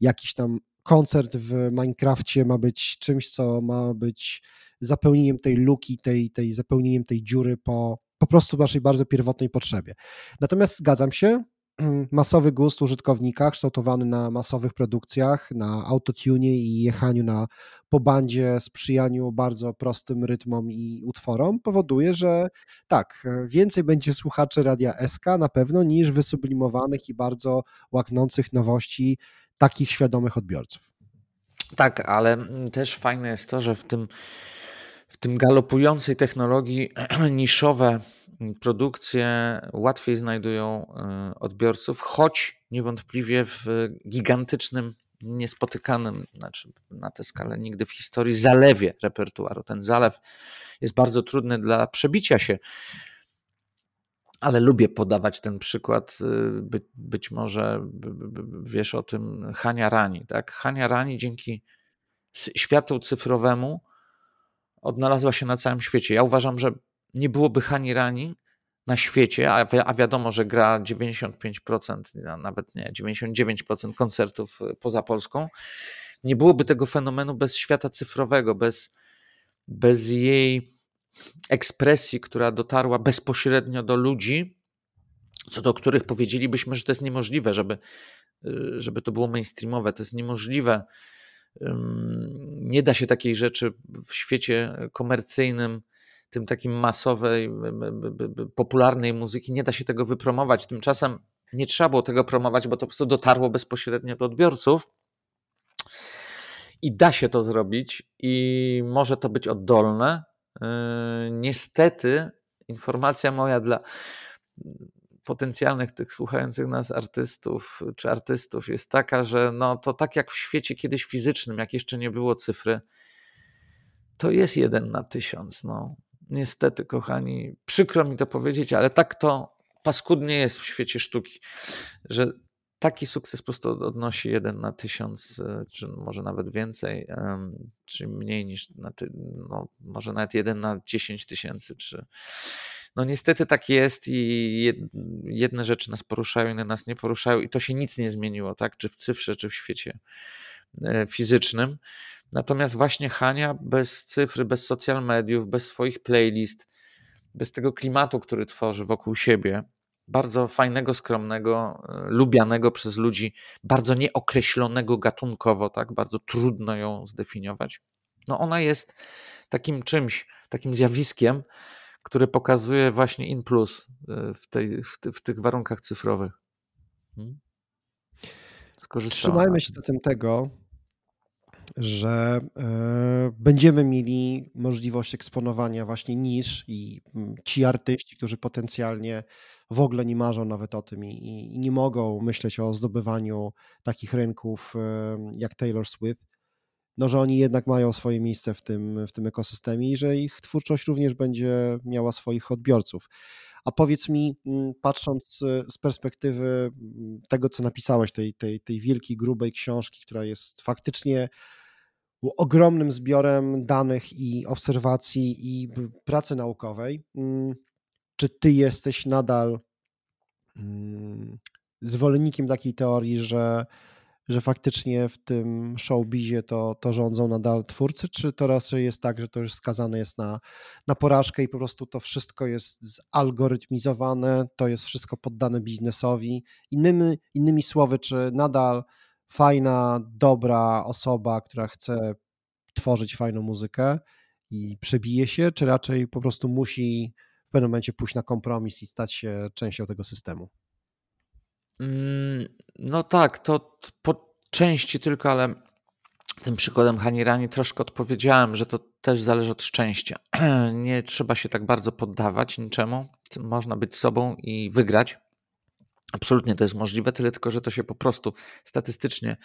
jakiś tam koncert w Minecrafcie ma być czymś, co ma być zapełnieniem tej luki, tej, tej zapełnieniem tej dziury po, po prostu naszej bardzo pierwotnej potrzebie. Natomiast zgadzam się, [CLEARS THROAT] masowy gust użytkownika kształtowany na masowych produkcjach, na autotunie i jechaniu na po bandzie, sprzyjaniu bardzo prostym rytmom i utworom powoduje, że tak, więcej będzie słuchaczy Radia SK na pewno niż wysublimowanych i bardzo łaknących nowości takich świadomych odbiorców. Tak, ale też fajne jest to, że w tym w tym galopującej technologii [CLEARS THROAT] niszowe produkcje łatwiej znajdują e, odbiorców, choć niewątpliwie w gigantycznym, niespotykanym, znaczy na tę skalę nigdy w historii, zalewie repertuaru. Ten zalew jest bardzo trudny dla przebicia się, ale lubię podawać ten przykład. E, By, być może wiesz o tym Hania Rani. Tak? Hania Rani dzięki światu cyfrowemu odnalazła się na całym świecie. Ja uważam, że nie byłoby Hani Rani na świecie, a, wi a wiadomo, że gra 95%, nawet nie, 99% koncertów y, poza Polską, nie byłoby tego fenomenu bez świata cyfrowego, bez, bez jej ekspresji, która dotarła bezpośrednio do ludzi, co do których powiedzielibyśmy, że to jest niemożliwe, żeby, y, żeby to było mainstreamowe. To jest niemożliwe nie da się takiej rzeczy w świecie komercyjnym, tym takim masowej, popularnej muzyki, nie da się tego wypromować. Tymczasem nie trzeba było tego promować, bo to po prostu dotarło bezpośrednio do odbiorców. I da się to zrobić, i może to być oddolne. Yy, niestety, informacja moja dla potencjalnych tych słuchających nas artystów czy artystów jest taka, że no to tak jak w świecie kiedyś fizycznym, jak jeszcze nie było cyfry, to jest jeden na tysiąc. No. Niestety, kochani, przykro mi to powiedzieć, ale tak to paskudnie jest w świecie sztuki, że taki sukces po prostu odnosi jeden na tysiąc, e, czy może nawet więcej, czy mniej niż na ty, no, może nawet jeden na dziesięć tysięcy, czy no niestety tak jest i jedne rzeczy nas poruszają, inne nas nie poruszają i to się nic nie zmieniło, tak? Czy w cyfrze, czy w świecie e, fizycznym. Natomiast właśnie Hania bez cyfry, bez social mediów, bez swoich playlist, bez tego klimatu, który tworzy wokół siebie, bardzo fajnego, skromnego, e, lubianego przez ludzi, bardzo nieokreślonego gatunkowo, tak? Bardzo trudno ją zdefiniować. No ona jest takim czymś, takim zjawiskiem, który pokazuje właśnie in plus e, w, tej, w, ty, w tych warunkach cyfrowych. Hmm? Trzymajmy się zatem tego, że y, będziemy mieli możliwość eksponowania właśnie niż i y, ci artyści, którzy potencjalnie w ogóle nie marzą nawet o tym i, i nie mogą myśleć o zdobywaniu takich rynków jak Taylor Swift, no, że oni jednak mają swoje miejsce w tym, w tym ekosystemie i że ich twórczość również będzie miała swoich odbiorców. A powiedz mi, mm, patrząc z perspektywy mm, tego, co napisałeś, tej, tej, tej wielkiej, grubej książki, która jest faktycznie ogromnym zbiorem danych i obserwacji i pracy naukowej, mm, czy ty jesteś nadal zwolennikiem takiej teorii, że że faktycznie w tym showbizie to, to rządzą nadal twórcy, czy to raczej jest tak, że to już skazane jest na, na porażkę i po prostu to wszystko jest zalgorytmizowane, to jest wszystko poddane biznesowi. Innymi, innymi słowy, czy nadal fajna, dobra osoba, która chce tworzyć fajną muzykę i przebije się, czy raczej po prostu musi pewnym momencie pójść na kompromis i stać się częścią tego systemu? Mm, no tak, to po części tylko, ale tym przykładem Hanirani troszkę odpowiedziałem, że to też zależy od szczęścia. [CLEARS THROAT] Nie trzeba się tak bardzo poddawać niczemu. Można być sobą i wygrać. Absolutnie to jest możliwe, tyle tylko, że to się po prostu statystycznie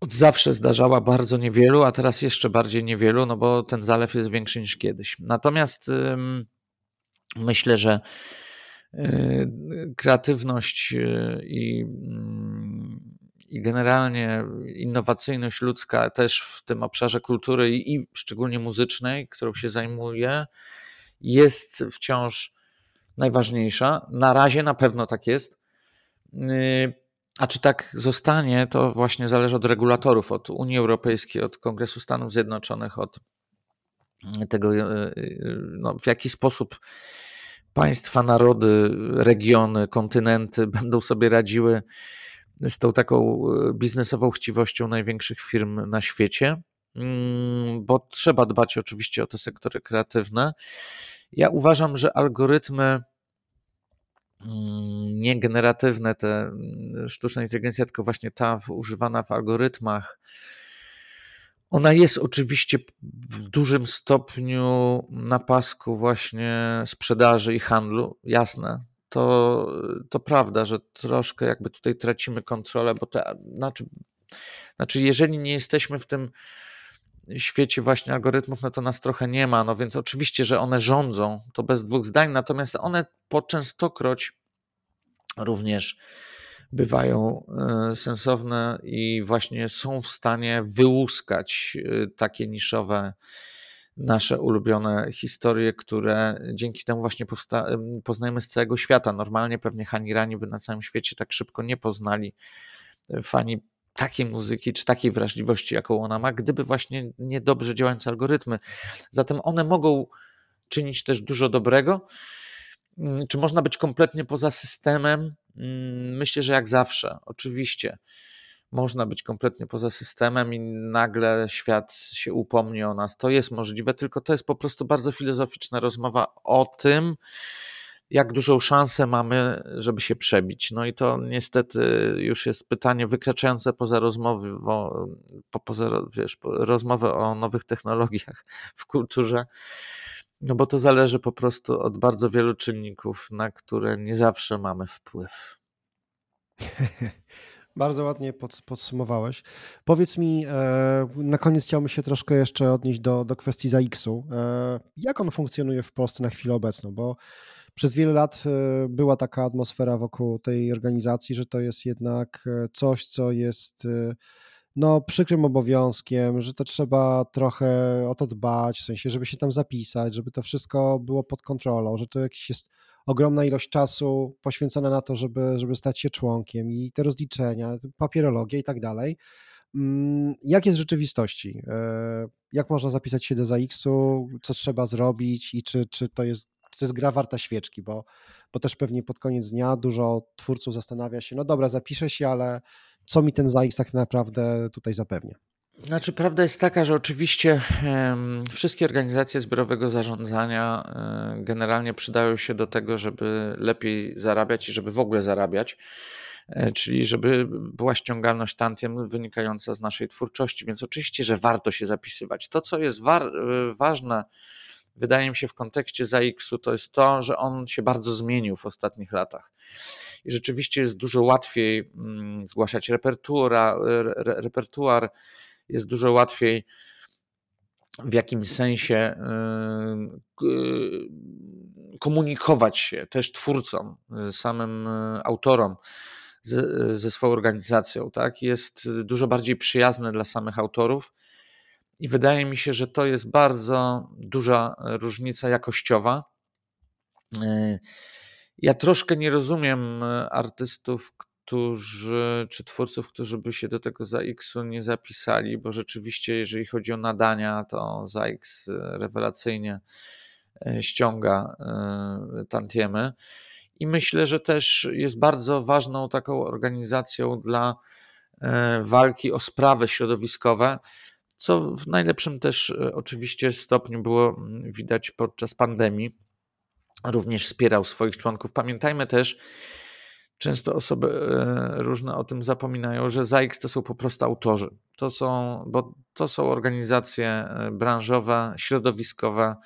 od zawsze zdarzała bardzo niewielu, a teraz jeszcze bardziej niewielu, no bo ten zalew jest większy niż kiedyś. Natomiast myślę, że Y, kreatywność y, i, mm, i generalnie innowacyjność ludzka też w tym obszarze kultury i, i szczególnie muzycznej, którą się zajmuję, jest wciąż najważniejsza. Na razie na pewno tak jest. Y, A czy tak zostanie, to właśnie zależy od regulatorów, od Unii Europejskiej, od Kongresu Stanów Zjednoczonych, od tego, e, e, no, w jaki sposób państwa, narody, regiony, kontynenty [LAUGHS] będą sobie radziły z tą taką biznesową chciwością największych firm na świecie, mm, bo trzeba dbać oczywiście o te sektory kreatywne. Ja uważam, że algorytmy Mm, nie generatywne, te mm, sztuczna inteligencja, tylko właśnie ta używana w algorytmach, ona jest oczywiście w dużym stopniu na pasku właśnie sprzedaży i handlu, jasne. To, to prawda, że troszkę jakby tutaj tracimy kontrolę, bo te, znaczy, znaczy, jeżeli nie jesteśmy w tym świecie właśnie algorytmów, no to nas trochę nie ma, no więc oczywiście, że one rządzą, to bez dwóch zdań, natomiast one po częstokroć również bywają e, sensowne i właśnie są w stanie wyłuskać e, takie niszowe nasze ulubione historie, które dzięki temu właśnie poznajemy z całego świata. Normalnie pewnie Hanirani by na całym świecie tak szybko nie poznali e, fani takiej muzyki czy takiej wrażliwości, jaką ona ma, gdyby właśnie nie dobrze działające algorytmy. Zatem one mogą czynić też dużo dobrego. Mm, czy można być kompletnie poza systemem? Mm, myślę, że jak zawsze, oczywiście. Można być kompletnie poza systemem i nagle świat się upomni o nas. To jest możliwe, tylko to jest po prostu bardzo filozoficzna rozmowa o tym, jak dużą szansę mamy, żeby się przebić. No i to niestety już jest pytanie wykraczające poza rozmowy, o, po, poza, wiesz, rozmowę o nowych technologiach w kulturze. No bo to zależy po prostu od bardzo wielu czynników, na które nie zawsze mamy wpływ. [LAUGHS] Bardzo ładnie podsumowałeś. Powiedz mi, e, na koniec chciałbym się troszkę jeszcze odnieść do, do kwestii ZAX-u. E, jak on funkcjonuje w Polsce na chwilę obecną? Bo przez wiele lat e, była taka atmosfera wokół tej organizacji, że to jest jednak coś, co jest no, przykrym obowiązkiem, że to trzeba trochę o to dbać, w sensie, żeby się tam zapisać, żeby to wszystko było pod kontrolą, że to jakiś jest ogromna ilość czasu poświęcona na to, żeby, żeby stać się członkiem i te rozliczenia, papierologia i tak dalej. Mm, jak jest w rzeczywistości? Jak można zapisać się do ZAX-u? Co trzeba zrobić i czy, czy to jest to jest gra warta świeczki, bo, bo też pewnie pod koniec dnia dużo twórców zastanawia się, no dobra, zapiszę się, ale co mi ten ZAX tak naprawdę tutaj zapewnia? Znaczy, prawda jest taka, że oczywiście wszystkie organizacje zbiorowego zarządzania e, generalnie przydają się do tego, żeby lepiej zarabiać i żeby w ogóle zarabiać, e, czyli żeby była ściągalność tantiem wynikająca z naszej twórczości. Więc oczywiście, że warto się zapisywać. To, co jest wa e, ważne, wydaje mi się w kontekście ZAX-u, to jest to, że on się bardzo zmienił w ostatnich latach. I rzeczywiście jest dużo łatwiej mm, zgłaszać repertuar, repertuar jest dużo łatwiej w jakimś sensie komunikować się też twórcom, samym autorom ze, ze swoją organizacją. Tak? Jest dużo bardziej przyjazne dla samych autorów i wydaje mi się, że to jest bardzo duża różnica jakościowa. E, ja troszkę nie rozumiem e, artystów, którzy, czy twórców, którzy by się do tego ZAX-u nie zapisali, bo rzeczywiście, jeżeli chodzi o nadania, to ZAX e, rewelacyjnie ściąga tantiemy. I myślę, że też jest bardzo ważną taką organizacją dla walki o sprawy środowiskowe, co w najlepszym też e, oczywiście stopniu było mm, widać podczas pandemii. Również wspierał swoich członków. Pamiętajmy też, często osoby e, różne o tym zapominają, że ZAIX to są po prostu autorzy. To są, bo to są organizacje e, branżowe, środowiskowe,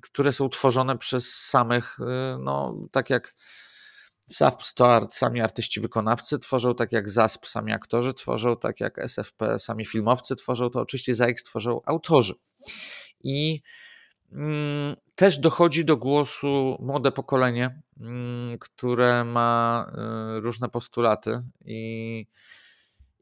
które są tworzone przez samych, no tak jak SAP Stoart sami artyści wykonawcy tworzą, tak jak ZASP sami aktorzy tworzą, tak jak SFP sami filmowcy tworzą, to oczywiście ZAX tworzą autorzy. I mm, też dochodzi do głosu młode pokolenie, mm, które ma y, różne postulaty i,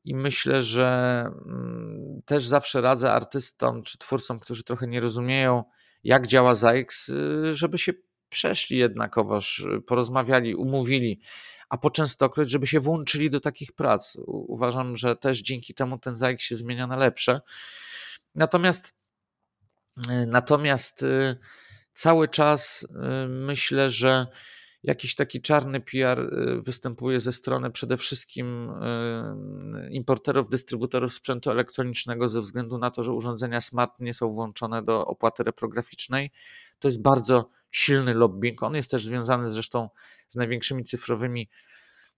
i myślę, że mm, też zawsze radzę artystom czy twórcom, którzy trochę nie rozumieją, jak działa ZAX, y, żeby się przeszli jednakowoż, porozmawiali, umówili, a po częstokroć, żeby się włączyli do takich prac. Uważam, że też dzięki temu ten ZAIK się zmienia na lepsze. Natomiast natomiast cały czas myślę, że jakiś taki czarny PR y, występuje ze strony przede wszystkim y, importerów, dystrybutorów sprzętu elektronicznego ze względu na to, że urządzenia smart nie są włączone do opłaty reprograficznej. To jest bardzo silny lobbying. On jest też związany zresztą z największymi cyfrowymi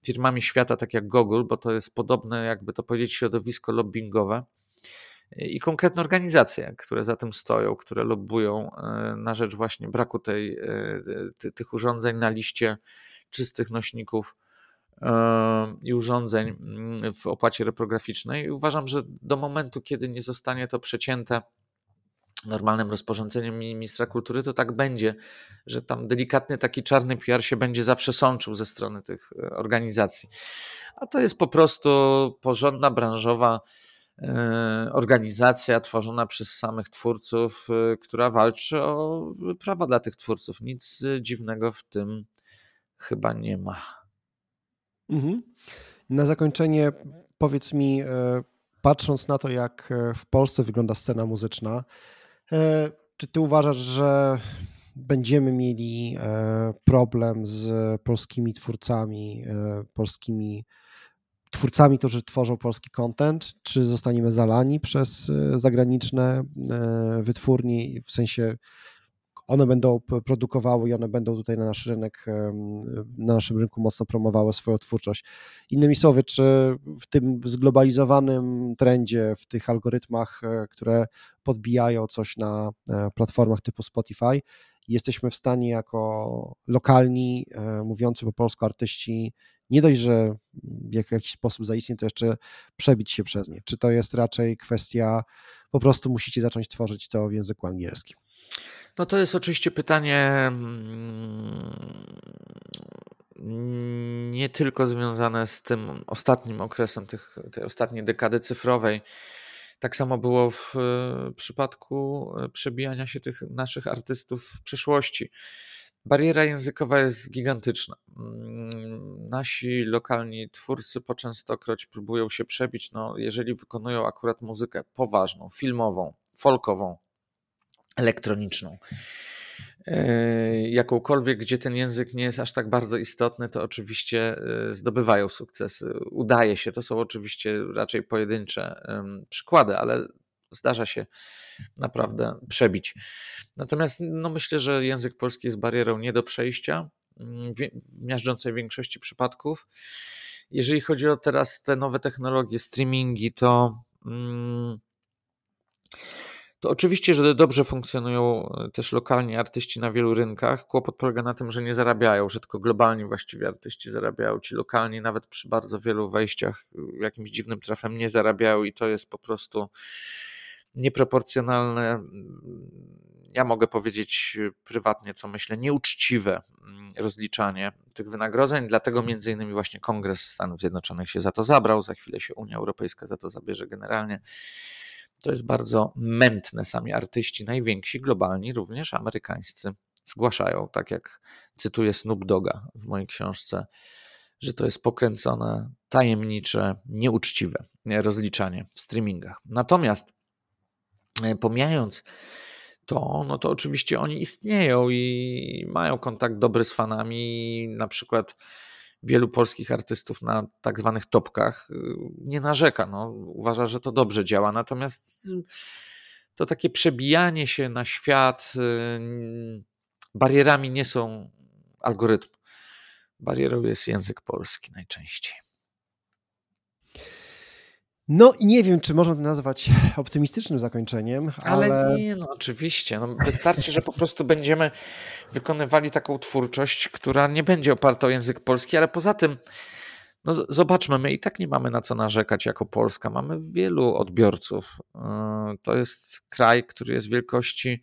firmami świata, tak jak Google, bo to jest podobne, jakby to powiedzieć, środowisko lobbyingowe i konkretne organizacje, które za tym stoją, które lobbują e, na rzecz właśnie braku tej, e, tych urządzeń na liście czystych nośników e, i urządzeń mm, w opłacie reprograficznej. Uważam, że do momentu, kiedy nie zostanie to przecięte normalnym rozporządzeniem ministra kultury, to tak będzie, że tam delikatny taki czarny PR się będzie zawsze sączył ze strony tych organizacji. A to jest po prostu porządna branżowa E, organizacja tworzona przez samych twórców, e, która walczy o prawa dla tych twórców. Nic dziwnego w tym chyba nie ma. Mhm. Na zakończenie powiedz mi, e, patrząc na to, jak w Polsce wygląda scena muzyczna, czy ty uważasz, że będziemy mieli problem z polskimi twórcami, polskimi twórcami, którzy tworzą polski content, czy zostaniemy zalani przez e, zagraniczne e, wytwórnie, w sensie one będą produkowały i one będą tutaj na nasz rynek, na naszym rynku mocno promowały swoją twórczość. Innymi słowy, czy w tym zglobalizowanym trendzie, w tych algorytmach, e, które podbijają coś na platformach typu Spotify, jesteśmy w stanie jako lokalni, mówiący po polsku artyści nie dość, że w jakiś sposób zaistnie, to jeszcze przebić się przez nie. Czy to jest raczej kwestia, po prostu musicie zacząć tworzyć to w języku angielskim? No to jest oczywiście pytanie mm, nie tylko związane z tym ostatnim okresem, tych, tej ostatniej dekady cyfrowej. Tak samo było w przypadku przebijania się tych naszych artystów w przeszłości. Bariera językowa jest gigantyczna. Mm, nasi lokalni twórcy po częstokroć próbują się przebić, no, jeżeli wykonują akurat muzykę poważną, filmową, folkową, elektroniczną. E, jakąkolwiek, gdzie ten język nie jest aż tak bardzo istotny, to oczywiście e, zdobywają sukcesy. Udaje się, to są oczywiście raczej pojedyncze przykłady, ale zdarza się naprawdę przebić. Natomiast no myślę, że język polski jest barierą nie do przejścia mm, w miażdżącej większości przypadków. Jeżeli chodzi o teraz te nowe technologie, streamingi, to. Mm, to oczywiście, że dobrze funkcjonują e, też lokalni artyści na wielu rynkach. Kłopot polega na tym, że nie zarabiają, że tylko globalni właściwie artyści zarabiają. Ci lokalni nawet przy bardzo wielu wejściach jakimś dziwnym trafem nie zarabiają i to jest po prostu nieproporcjonalne, ja mogę powiedzieć prywatnie, co myślę, nieuczciwe mm, rozliczanie tych wynagrodzeń. Dlatego między innymi właśnie Kongres Stanów Zjednoczonych się za to zabrał, za chwilę się Unia Europejska za to zabierze generalnie. To jest bardzo mętne. Sami artyści, najwięksi, globalni, również amerykańscy, zgłaszają, tak jak cytuję Snoop Doga w mojej książce, że to jest pokręcone, tajemnicze, nieuczciwe rozliczanie w streamingach. Natomiast E, pomijając to, no to oczywiście oni istnieją i mają kontakt dobry z fanami. Na przykład wielu polskich artystów na tak zwanych topkach y, nie narzeka. No, uważa, że to dobrze działa. Natomiast y, to takie przebijanie się na świat y, barierami nie są algorytmy. Barierą jest język polski najczęściej. No i nie wiem, czy można to nazwać optymistycznym zakończeniem, ale... ale... nie, no oczywiście. No, wystarczy, że po prostu będziemy wykonywali taką twórczość, która nie będzie oparta o język polski, ale poza tym no zobaczmy, my i tak nie mamy na co narzekać jako Polska. Mamy wielu odbiorców. Yy, to jest kraj, który jest wielkości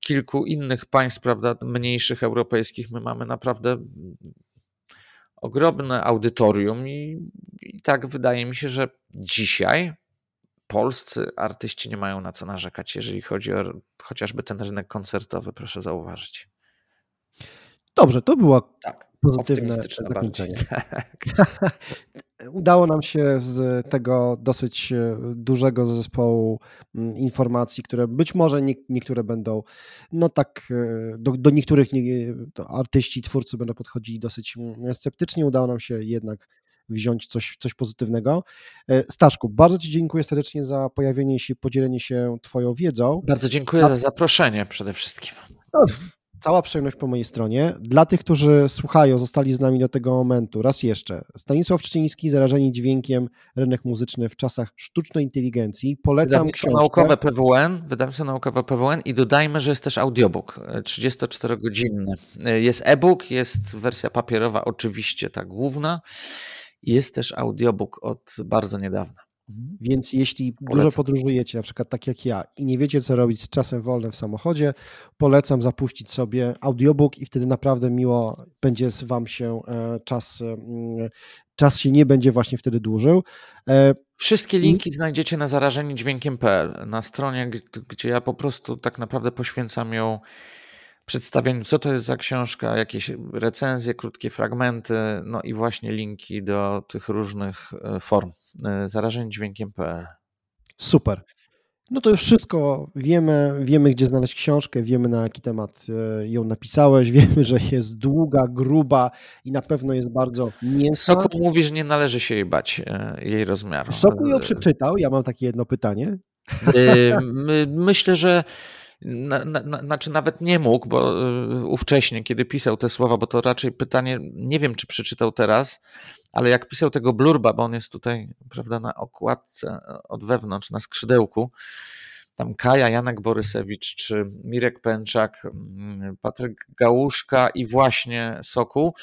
kilku innych państw, prawda, mniejszych europejskich. My mamy naprawdę ogromne audytorium i, i tak wydaje mi się, że dzisiaj polscy artyści nie mają na co narzekać, jeżeli chodzi o chociażby ten rynek koncertowy, proszę zauważyć. Dobrze, to była tak. pozytywne zakończenie. [LAUGHS] Tak. Udało nam się z tego dosyć e, dużego zespołu mm, informacji, które być może nie, niektóre będą, no tak, e, do, do niektórych nie, artyści, twórcy będą podchodzili dosyć mm, sceptycznie. Udało nam się jednak wziąć coś, coś pozytywnego. E, Staszku, bardzo Ci dziękuję serdecznie za pojawienie się, podzielenie się Twoją wiedzą. Bardzo dziękuję A... za zaproszenie przede wszystkim. No, cała przyjemność po mojej stronie. Dla tych, którzy słuchają, zostali z nami do tego momentu, raz jeszcze. Stanisław Szczyński, Zarażenie dźwiękiem, rynek muzyczny w czasach sztucznej inteligencji. Polecam książkę. naukowe PWN, wydawnictwo naukowe PWN i dodajmy, że jest też audiobook 34-godzinny. E, jest e-book, jest wersja papierowa, oczywiście ta główna. Jest też audiobook od bardzo niedawna. Mhm. Więc jeśli polecam. dużo podróżujecie, na przykład tak jak ja, i nie wiecie, co robić z czasem wolnym w samochodzie, polecam zapuścić sobie audiobook i wtedy naprawdę miło będzie Wam się e, czas, mm, czas się nie będzie właśnie wtedy dłużył. E, Wszystkie linki znajdziecie na zarażeniedźwiękiem.pl, na stronie, gdzie ja po prostu tak naprawdę poświęcam ją przedstawieniu, co to jest za książka, jakieś recenzje, krótkie fragmenty, no i właśnie linki do tych różnych e, form. E, zarażeń dźwiękiem.pl. Super. No to już wszystko wiemy, wiemy gdzie znaleźć książkę, wiemy na jaki temat e, ją napisałeś, [LAUGHS] wiemy, że jest długa, gruba i na pewno jest bardzo mięsna. Sokół mówi, że nie należy się jej bać, jej rozmiaru. Sokół ją przeczytał, ja mam takie jedno pytanie. Myślę, że na, na, znaczy nawet nie mógł, bo y, ówcześnie, kiedy pisał te słowa, bo to raczej pytanie, nie wiem czy przeczytał teraz, ale jak pisał tego blurba, bo on jest tutaj, prawda, na okładce od wewnątrz, na skrzydełku, tam Kaja, Janek Borysewicz, czy Mirek Pęczak, mm, Patryk Gałuszka i właśnie Sokół,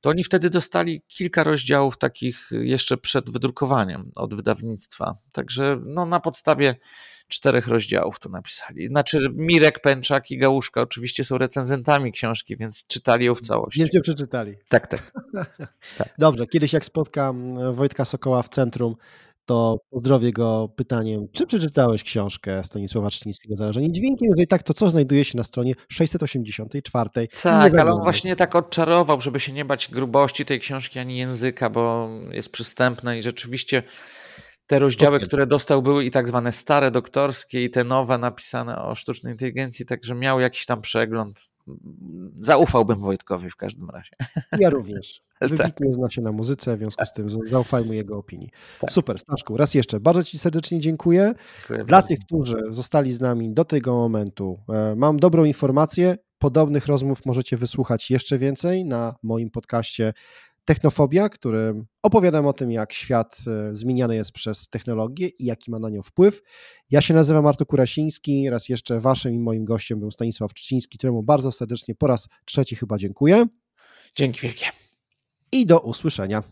to oni wtedy dostali kilka rozdziałów takich jeszcze przed wydrukowaniem od wydawnictwa. Także no, na podstawie czterech rozdziałów to napisali. Znaczy Mirek, Pęczak i Gałuszka oczywiście są recenzentami książki, więc czytali ją w całości. Więc ją przeczytali. Tak, tak. [LAUGHS] tak. Dobrze, kiedyś jak spotkam Wojtka Sokoła w centrum, to pozdrowię go pytaniem, czy przeczytałeś książkę Stanisława Czcińskiego Zarażenie dźwiękiem? Jeżeli tak, to co znajduje się na stronie 684? Tak, ale on właśnie tak odczarował, żeby się nie bać grubości tej książki ani języka, bo jest przystępna i rzeczywiście te rozdziały, które dostał, były i tak zwane stare doktorskie, i te nowe napisane o sztucznej inteligencji, także miał jakiś tam przegląd. Zaufałbym Wojtkowi w każdym razie. Ja również. [LAUGHS] Tak. Wybitnie tak. zna się na muzyce, w związku z tym zaufajmy jego opinii. Tak. Super, Staszku, raz jeszcze bardzo Ci serdecznie dziękuję. dziękuję Dla bardzo. tych, którzy zostali z nami do tego momentu, e, mam dobrą informację. Podobnych rozmów możecie wysłuchać jeszcze więcej na moim podcaście Technofobia, którym opowiadam o tym, jak świat e, zmieniany jest przez technologię i jaki ma na nią wpływ. Ja się nazywam Artur Kurasiński, raz jeszcze waszym i moim gościem był Stanisław Czciński, któremu bardzo serdecznie po raz trzeci chyba dziękuję. Dzięki wielkie. I do usłyszenia.